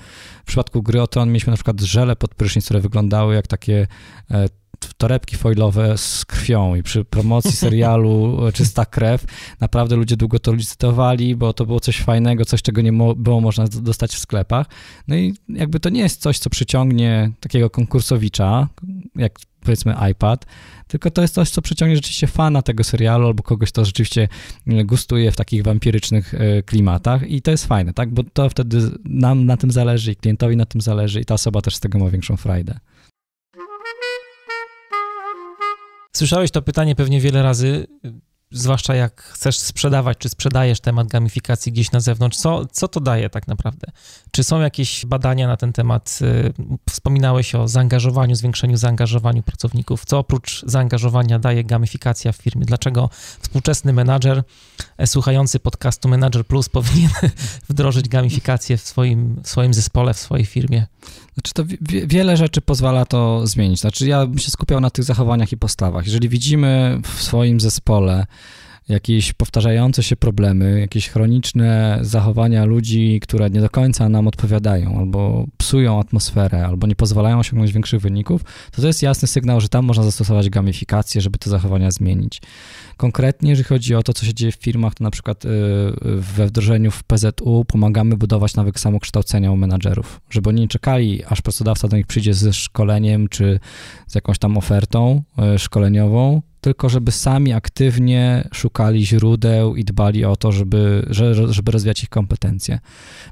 W przypadku gry o Tron mieliśmy na przykład żele pod prysznic, które wyglądały jak takie e, torebki foilowe z krwią i przy promocji serialu Czysta Krew naprawdę ludzie długo to licytowali, bo to było coś fajnego, coś, czego nie było można dostać w sklepach. No i jakby to nie jest coś, co przyciągnie takiego konkursowicza, jak powiedzmy iPad, tylko to jest coś, co przyciągnie rzeczywiście fana tego serialu albo kogoś, kto rzeczywiście gustuje w takich wampirycznych e, klimatach i to jest fajne, tak, bo to wtedy nam na tym zależy i klientowi na tym zależy i ta osoba też z tego ma większą frajdę. Słyszałeś to pytanie pewnie wiele razy zwłaszcza jak chcesz sprzedawać, czy sprzedajesz temat gamifikacji gdzieś na zewnątrz, co, co to daje tak naprawdę? Czy są jakieś badania na ten temat? Y, wspominałeś o zaangażowaniu, zwiększeniu zaangażowaniu pracowników. Co oprócz zaangażowania daje gamifikacja w firmie? Dlaczego współczesny menadżer e, słuchający podcastu Manager Plus powinien wdrożyć gamifikację w swoim, w swoim zespole, w swojej firmie? Znaczy to wiele rzeczy pozwala to zmienić. Znaczy ja bym się skupiał na tych zachowaniach i postawach. Jeżeli widzimy w swoim zespole jakieś powtarzające się problemy, jakieś chroniczne zachowania ludzi, które nie do końca nam odpowiadają, albo psują atmosferę, albo nie pozwalają osiągnąć większych wyników, to to jest jasny sygnał, że tam można zastosować gamifikację, żeby te zachowania zmienić. Konkretnie, jeżeli chodzi o to, co się dzieje w firmach, to na przykład y, we wdrożeniu w PZU pomagamy budować nawyk samokształcenia u menadżerów, żeby oni nie czekali, aż pracodawca do nich przyjdzie ze szkoleniem czy z jakąś tam ofertą y, szkoleniową, tylko żeby sami aktywnie szukali źródeł i dbali o to, żeby, żeby rozwijać ich kompetencje.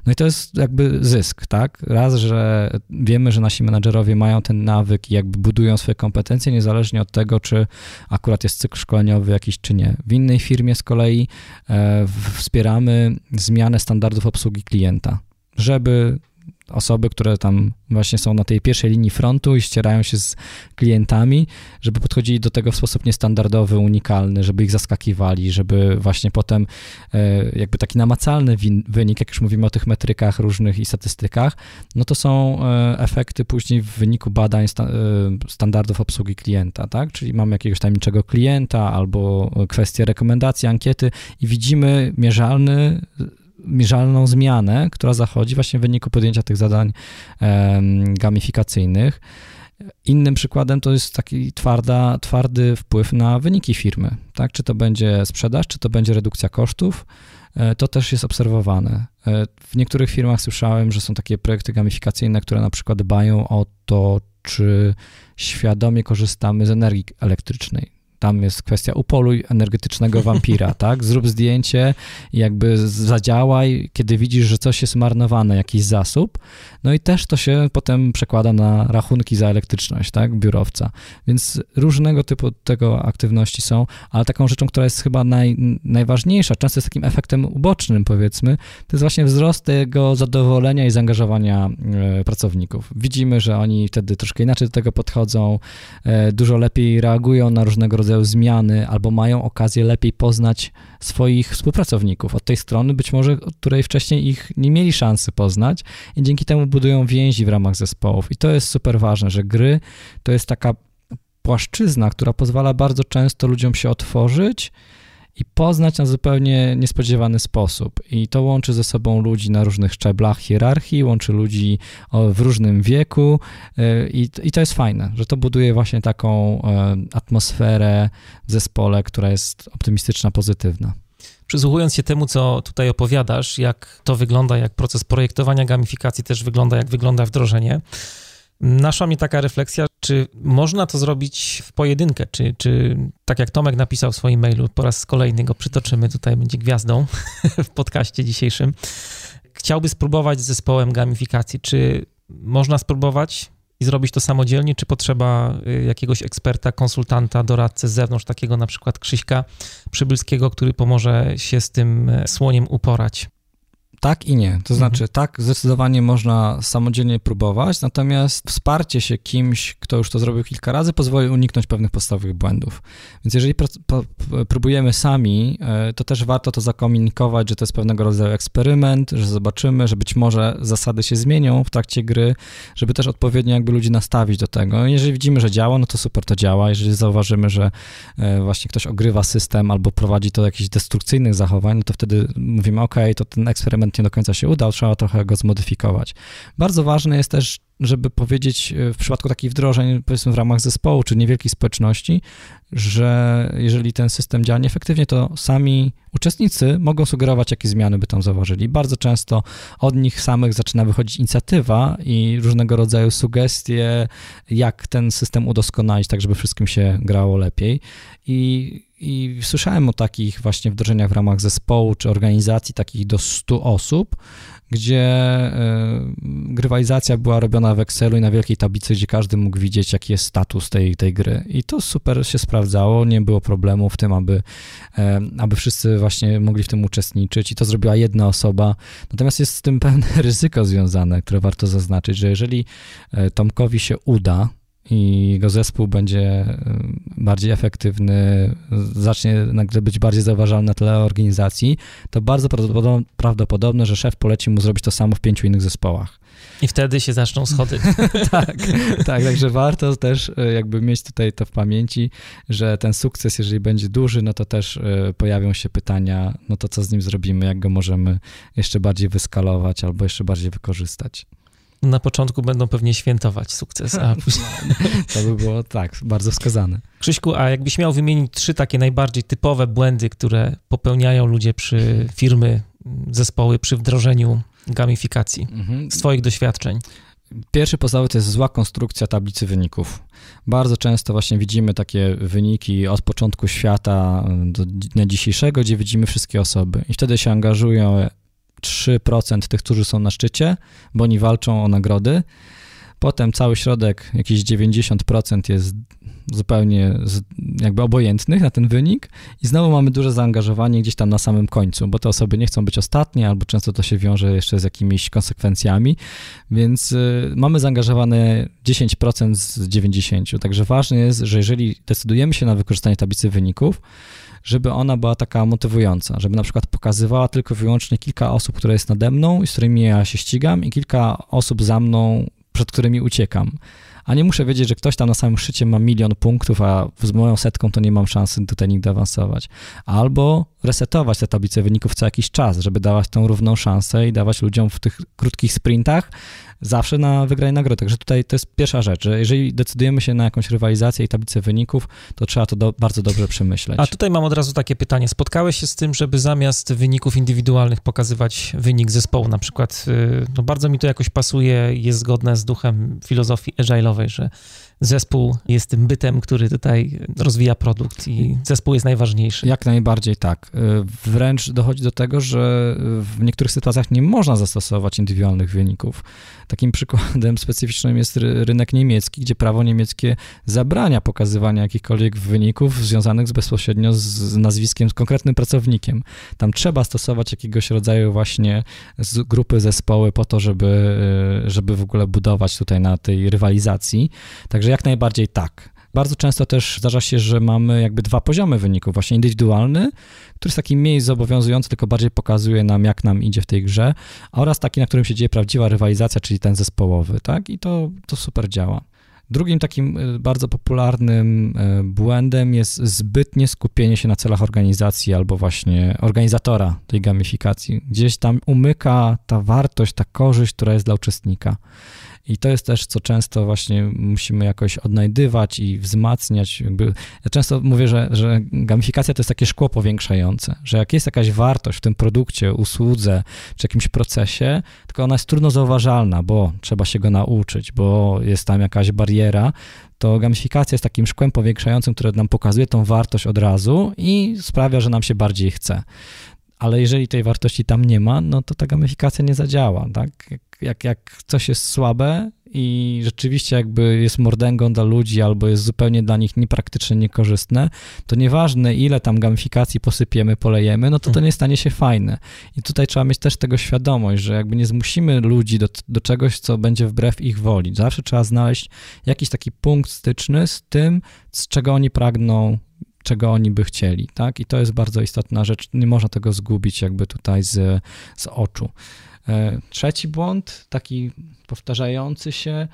No i to jest jakby zysk, tak? Raz, że wiemy, że nasi menadżerowie mają ten nawyk i jakby budują swoje kompetencje, niezależnie od tego, czy akurat jest cykl szkoleniowy jakiś, czy nie. W innej firmie z kolei e, wspieramy zmianę standardów obsługi klienta, żeby osoby, które tam właśnie są na tej pierwszej linii frontu i ścierają się z klientami, żeby podchodzili do tego w sposób niestandardowy, unikalny, żeby ich zaskakiwali, żeby właśnie potem e, jakby taki namacalny wynik, jak już mówimy o tych metrykach różnych i statystykach, no to są e, efekty później w wyniku badań e, standardów obsługi klienta, tak? Czyli mamy jakiegoś tajemniczego klienta albo kwestię rekomendacji, ankiety i widzimy mierzalny mierzalną zmianę, która zachodzi właśnie w wyniku podjęcia tych zadań gamifikacyjnych. Innym przykładem to jest taki twarda, twardy wpływ na wyniki firmy, tak? Czy to będzie sprzedaż, czy to będzie redukcja kosztów, e, to też jest obserwowane. E, w niektórych firmach słyszałem, że są takie projekty gamifikacyjne, które na przykład dbają o to, czy świadomie korzystamy z energii elektrycznej. Tam jest kwestia upoluj energetycznego wampira, tak? Zrób zdjęcie jakby zadziałaj, kiedy widzisz, że coś jest marnowane, jakiś zasób. No i też to się potem przekłada na rachunki za elektryczność, tak? Biurowca. Więc różnego typu tego aktywności są, ale taką rzeczą, która jest chyba naj, najważniejsza, często jest takim efektem ubocznym, powiedzmy, to jest właśnie wzrost tego zadowolenia i zaangażowania e, pracowników. Widzimy, że oni wtedy troszkę inaczej do tego podchodzą, e, dużo lepiej reagują na różnego rodzaju rodzaju zmiany, albo mają okazję lepiej poznać swoich współpracowników od tej strony, być może której wcześniej ich nie mieli szansy poznać i dzięki temu budują więzi w ramach zespołów. I to jest super ważne, że gry to jest taka płaszczyzna, która pozwala bardzo często ludziom się otworzyć i poznać na zupełnie niespodziewany sposób. I to łączy ze sobą ludzi na różnych szczeblach hierarchii, łączy ludzi w różnym wieku y, i, i to jest fajne, że to buduje właśnie taką e, atmosferę w zespole, która jest optymistyczna, pozytywna. Przysłuchując się temu, co tutaj opowiadasz, jak to wygląda, jak proces projektowania gamifikacji też wygląda, jak wygląda wdrożenie, Naszła mnie taka refleksja, czy można to zrobić w pojedynkę, czy, czy tak jak Tomek napisał w swoim mailu, po raz kolejny go przytoczymy, tutaj będzie gwiazdą w podcaście dzisiejszym. Chciałby spróbować z zespołem gamifikacji. Czy można spróbować i zrobić to samodzielnie, czy potrzeba y, jakiegoś eksperta, konsultanta, doradcę z zewnątrz, takiego na przykład Krzyśka Przybylskiego, który pomoże się z tym e, słoniem uporać? Tak i nie. To znaczy, mhm. tak, zdecydowanie można samodzielnie próbować, natomiast wsparcie się kimś, kto już to zrobił kilka razy, pozwoli uniknąć pewnych podstawowych błędów. Więc jeżeli próbujemy sami, e, to też warto to zakomunikować, że to jest pewnego rodzaju eksperyment, że zobaczymy, że być może zasady się zmienią w trakcie gry, żeby też odpowiednio jakby ludzi nastawić do tego. Jeżeli widzimy, że działa, no to super, to działa. Jeżeli zauważymy, że e, właśnie ktoś ogrywa system albo prowadzi to do jakichś destrukcyjnych zachowań, no to wtedy mówimy, ok, to ten eksperyment nie do końca się udał, trzeba trochę go zmodyfikować. Bardzo ważne jest też żeby powiedzieć e, w przypadku takich wdrożeń, powiedzmy w ramach zespołu czy niewielkiej społeczności, że jeżeli ten system działa nieefektywnie, to sami uczestnicy mogą sugerować, jakie zmiany by tam zauważyli. Bardzo często od nich samych zaczyna wychodzić inicjatywa i różnego rodzaju sugestie, jak ten system udoskonalić, tak żeby wszystkim się grało lepiej. I i słyszałem o takich właśnie wdrożeniach w ramach zespołu czy organizacji, takich do 100 osób, gdzie y, rywalizacja była robiona w Excelu i na wielkiej tablicy, gdzie każdy mógł widzieć, jaki jest status tej, tej gry. I to super się sprawdzało, nie było problemu w tym, aby, y, aby wszyscy właśnie mogli w tym uczestniczyć i to zrobiła jedna osoba. Natomiast jest z tym pewne ryzyko związane, które warto zaznaczyć, że jeżeli Tomkowi się uda, i jego zespół będzie bardziej efektywny, zacznie nagle być bardziej zauważalny na tle organizacji, to bardzo prawdopodobne, że szef poleci mu zrobić to samo w pięciu innych zespołach. I wtedy się zaczną schody. tak, tak, także warto też e, jakby mieć tutaj to w pamięci, że ten sukces, jeżeli będzie duży, no to też e, pojawią się pytania, no to co z nim zrobimy, jak go możemy jeszcze bardziej wyskalować albo jeszcze bardziej wykorzystać na początku będą pewnie świętować sukces, a później... To by było tak, bardzo wskazane. Krzyśku, a jakbyś miał wymienić trzy takie najbardziej typowe błędy, które popełniają ludzie przy firmy, zespoły przy wdrożeniu gamifikacji mhm. z twoich doświadczeń? Pierwszy podstawowy to jest zła konstrukcja tablicy wyników. Bardzo często właśnie widzimy takie wyniki od początku świata do dnia dzisiejszego, gdzie widzimy wszystkie osoby i wtedy się angażują 3% tych, którzy są na szczycie, bo oni walczą o nagrody. Potem cały środek, jakieś 90% jest zupełnie jakby obojętnych na ten wynik i znowu mamy duże zaangażowanie gdzieś tam na samym końcu, bo te osoby nie chcą być ostatnie, albo często to się wiąże jeszcze z jakimiś konsekwencjami, więc y, mamy zaangażowane 10% z 90%. Także ważne jest, że jeżeli decydujemy się na wykorzystanie tablicy wyników, żeby ona była taka motywująca, żeby na przykład pokazywała tylko wyłącznie kilka osób, które jest nade mną i z którymi ja się ścigam i kilka osób za mną, przed którymi uciekam. A nie muszę wiedzieć, że ktoś tam na samym szczycie ma milion punktów, a z moją setką to nie mam szansy tutaj nigdy awansować. Albo resetować te tablice wyników co jakiś czas, żeby dawać tą równą szansę i dawać ludziom w tych krótkich sprintach zawsze na wygranie nagrody. Także tutaj to jest pierwsza rzecz, że jeżeli decydujemy się na jakąś rywalizację i tablicę wyników, to trzeba to do, bardzo dobrze przemyśleć. A tutaj mam od razu takie pytanie. Spotkałeś się z tym, żeby zamiast wyników indywidualnych pokazywać wynik zespołu? Na przykład, y, no bardzo mi to jakoś pasuje, jest zgodne z duchem filozofii agile'owej, że zespół jest tym bytem, który tutaj rozwija produkt i zespół jest najważniejszy. Jak najbardziej tak. Y, wręcz dochodzi do tego, że w niektórych sytuacjach nie można zastosować indywidualnych wyników. Takim przykładem specyficznym jest rynek niemiecki, gdzie prawo niemieckie zabrania pokazywania jakichkolwiek wyników związanych bezpośrednio z nazwiskiem, z konkretnym pracownikiem. Tam trzeba stosować jakiegoś rodzaju właśnie grupy, zespoły po to, żeby, y, żeby w ogóle budować tutaj na tej rywalizacji. Także jak najbardziej tak. Bardzo często też zdarza się, że mamy jakby dwa poziomy wyników, właśnie indywidualny, który jest taki mniej zobowiązujący, tylko bardziej pokazuje nam, jak nam idzie w tej grze, oraz taki, na którym się dzieje prawdziwa rywalizacja, czyli ten zespołowy, tak? I to, to super działa. Drugim takim y, bardzo popularnym y, błędem jest zbytnie skupienie się na celach organizacji albo właśnie organizatora tej gamifikacji. Gdzieś tam umyka ta wartość, ta korzyść, która jest dla uczestnika. I to jest też, co często właśnie musimy jakoś odnajdywać i wzmacniać. Ja często mówię, że, że gamifikacja to jest takie szkło powiększające, że jak jest jakaś wartość w tym produkcie, usłudze czy jakimś procesie, tylko ona jest trudno zauważalna, bo trzeba się go nauczyć, bo jest tam jakaś bariera, to gamifikacja jest takim szkłem powiększającym, które nam pokazuje tą wartość od razu i sprawia, że nam się bardziej chce ale jeżeli tej wartości tam nie ma, no to ta gamifikacja nie zadziała, tak? Jak, jak coś jest słabe i rzeczywiście jakby jest mordęgą dla ludzi albo jest zupełnie dla nich niepraktyczne, niekorzystne, to nieważne ile tam gamifikacji posypiemy, polejemy, no to to nie stanie się fajne. I tutaj trzeba mieć też tego świadomość, że jakby nie zmusimy ludzi do, do czegoś, co będzie wbrew ich woli. Zawsze trzeba znaleźć jakiś taki punkt styczny z tym, z czego oni pragną czego oni by chcieli, tak? I to jest bardzo istotna rzecz. Nie można tego zgubić jakby tutaj z, z oczu. E, trzeci błąd, taki powtarzający się,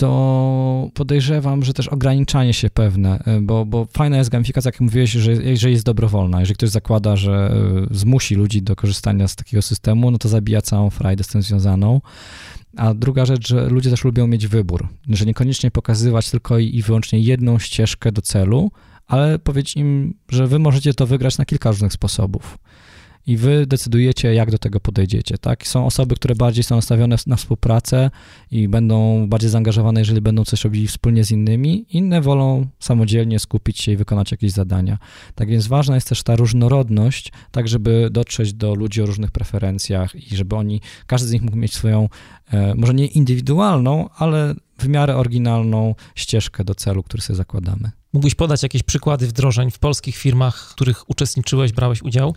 to podejrzewam, że też ograniczanie się pewne, e, bo, bo fajna jest gamifikacja, jak mówiłeś, że, że jest dobrowolna. Jeżeli ktoś zakłada, że e, zmusi ludzi do korzystania z takiego systemu, no to zabija całą frajdę z tym związaną. A druga rzecz, że ludzie też lubią mieć wybór, że niekoniecznie pokazywać tylko i wyłącznie jedną ścieżkę do celu, ale powiedzieć im, że wy możecie to wygrać na kilka różnych sposobów i wy decydujecie, jak do tego podejdziecie, tak? Są osoby, które bardziej są nastawione na współpracę i będą bardziej zaangażowane, jeżeli będą coś robili wspólnie z innymi, inne wolą samodzielnie skupić się i wykonać jakieś zadania. Tak więc ważna jest też ta różnorodność, tak żeby dotrzeć do ludzi o różnych preferencjach i żeby oni, każdy z nich mógł mieć swoją, e, może nie indywidualną, ale w miarę oryginalną ścieżkę do celu, który sobie zakładamy. Mógłbyś podać jakieś przykłady wdrożeń w polskich firmach, w których uczestniczyłeś, brałeś udział?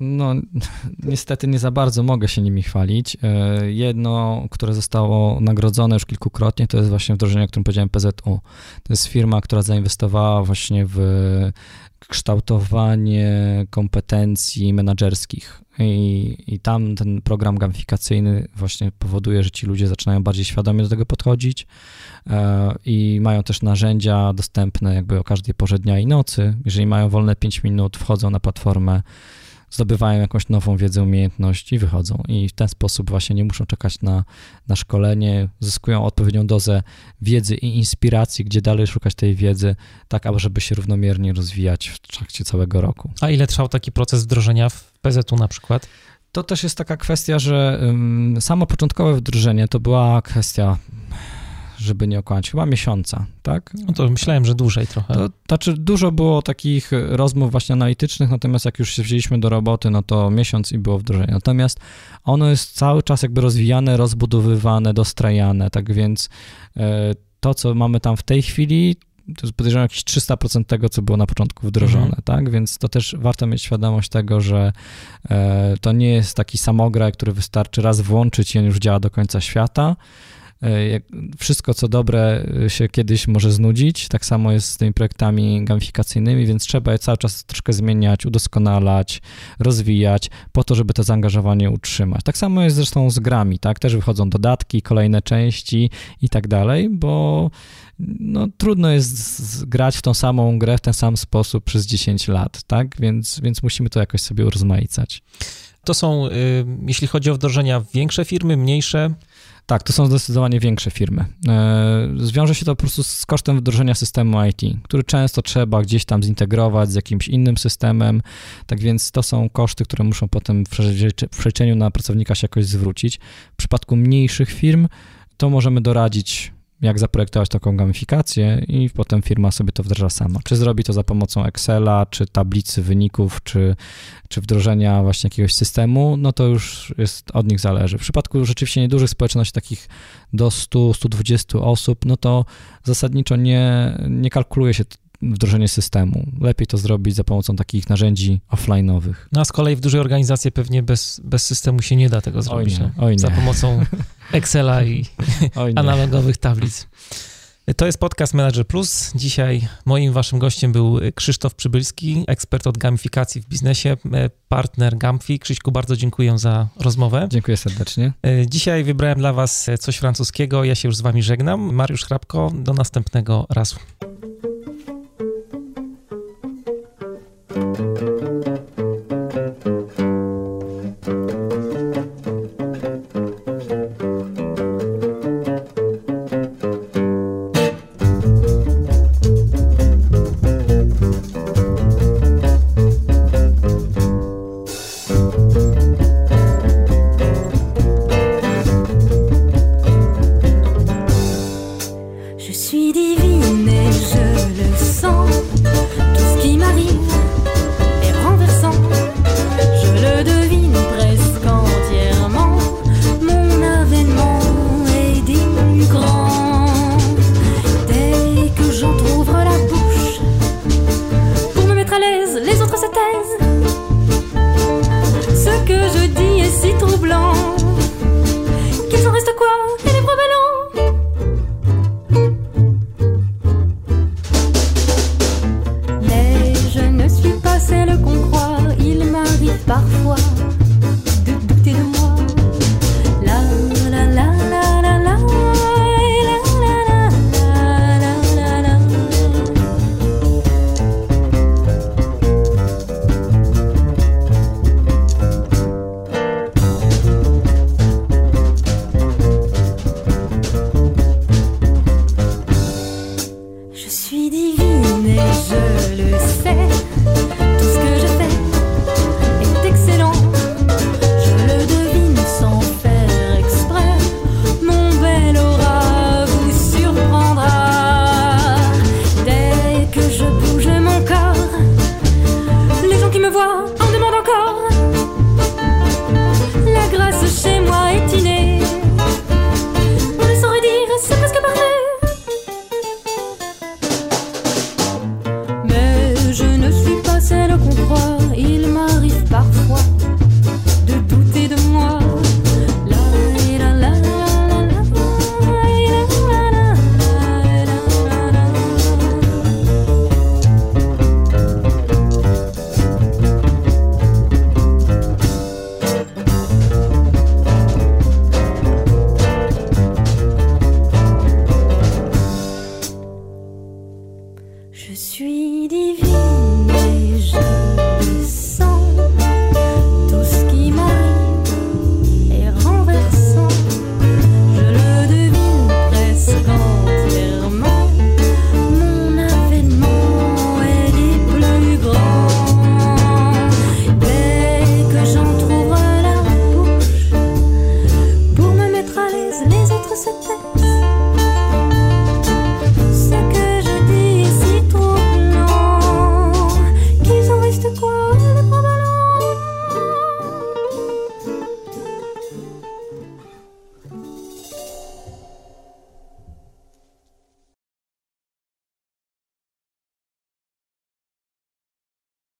No, niestety nie za bardzo mogę się nimi chwalić. E, jedno, które zostało nagrodzone już kilkukrotnie, to jest właśnie wdrożenie, o którym powiedziałem, PZU. To jest firma, która zainwestowała właśnie w kształtowanie kompetencji menedżerskich. I, I tam ten program gamifikacyjny właśnie powoduje, że ci ludzie zaczynają bardziej świadomie do tego podchodzić e, i mają też narzędzia dostępne jakby o każdej porze dnia i nocy. Jeżeli mają wolne 5 minut, wchodzą na platformę zdobywają jakąś nową wiedzę, umiejętność i wychodzą. I w ten sposób właśnie nie muszą czekać na, na szkolenie, zyskują odpowiednią dozę wiedzy i inspiracji, gdzie dalej szukać tej wiedzy, tak aby żeby się równomiernie rozwijać w trakcie całego roku. A ile trwał taki proces wdrożenia w PZU na przykład? To też jest taka kwestia, że um, samo początkowe wdrożenie to była kwestia żeby nie okłamać, chyba miesiąca, tak? No to myślałem, że dłużej trochę. To znaczy dużo było takich rozmów właśnie analitycznych, natomiast jak już się wzięliśmy do roboty, no to miesiąc i było wdrożenie. Natomiast ono jest cały czas jakby rozwijane, rozbudowywane, dostrajane, tak więc e, to, co mamy tam w tej chwili, to jest podejrzewam jakieś 300% tego, co było na początku wdrożone, mhm. tak? Więc to też warto mieć świadomość tego, że e, to nie jest taki samograj, który wystarczy raz włączyć i on już działa do końca świata, E, wszystko, co dobre, e, się kiedyś może znudzić. Tak samo jest z tymi projektami gamifikacyjnymi, więc trzeba je cały czas troszkę zmieniać, udoskonalać, rozwijać, po to, żeby to zaangażowanie utrzymać. Tak samo jest zresztą z grami, tak? Też wychodzą dodatki, kolejne części i tak dalej, bo no, trudno jest grać w tą samą grę w ten sam sposób przez 10 lat, tak? Więc, więc musimy to jakoś sobie urozmaicać. To są, y, jeśli chodzi o wdrożenia, większe firmy, mniejsze? Tak, to są zdecydowanie większe firmy. E, zwiąże się to po prostu z kosztem wdrożenia systemu IT, który często trzeba gdzieś tam zintegrować z jakimś innym systemem, tak więc to są koszty, które muszą potem w przeliczeniu na pracownika się jakoś zwrócić. W przypadku mniejszych firm to możemy doradzić jak zaprojektować taką gamifikację i potem firma sobie to wdraża sama. Czy zrobi to za pomocą Excela, czy tablicy wyników, czy, czy wdrożenia właśnie jakiegoś systemu, no to już jest od nich zależy. W przypadku rzeczywiście niedużych społeczności, takich do 100-120 osób, no to zasadniczo nie, nie kalkuluje się wdrożenie systemu. Lepiej to zrobić za pomocą takich narzędzi offline'owych. No a z kolei w dużej organizacji pewnie bez, bez systemu się nie da tego zrobić. Oj nie, oj nie. Za pomocą Excela i analogowych tablic. To jest podcast Manager Plus. Dzisiaj moim waszym gościem był Krzysztof Przybylski, ekspert od gamifikacji w biznesie, partner Gamfi. Krzyśku, bardzo dziękuję za rozmowę. Dziękuję serdecznie. Dzisiaj wybrałem dla was coś francuskiego. Ja się już z wami żegnam. Mariusz Hrabko, do następnego razu. Erlös.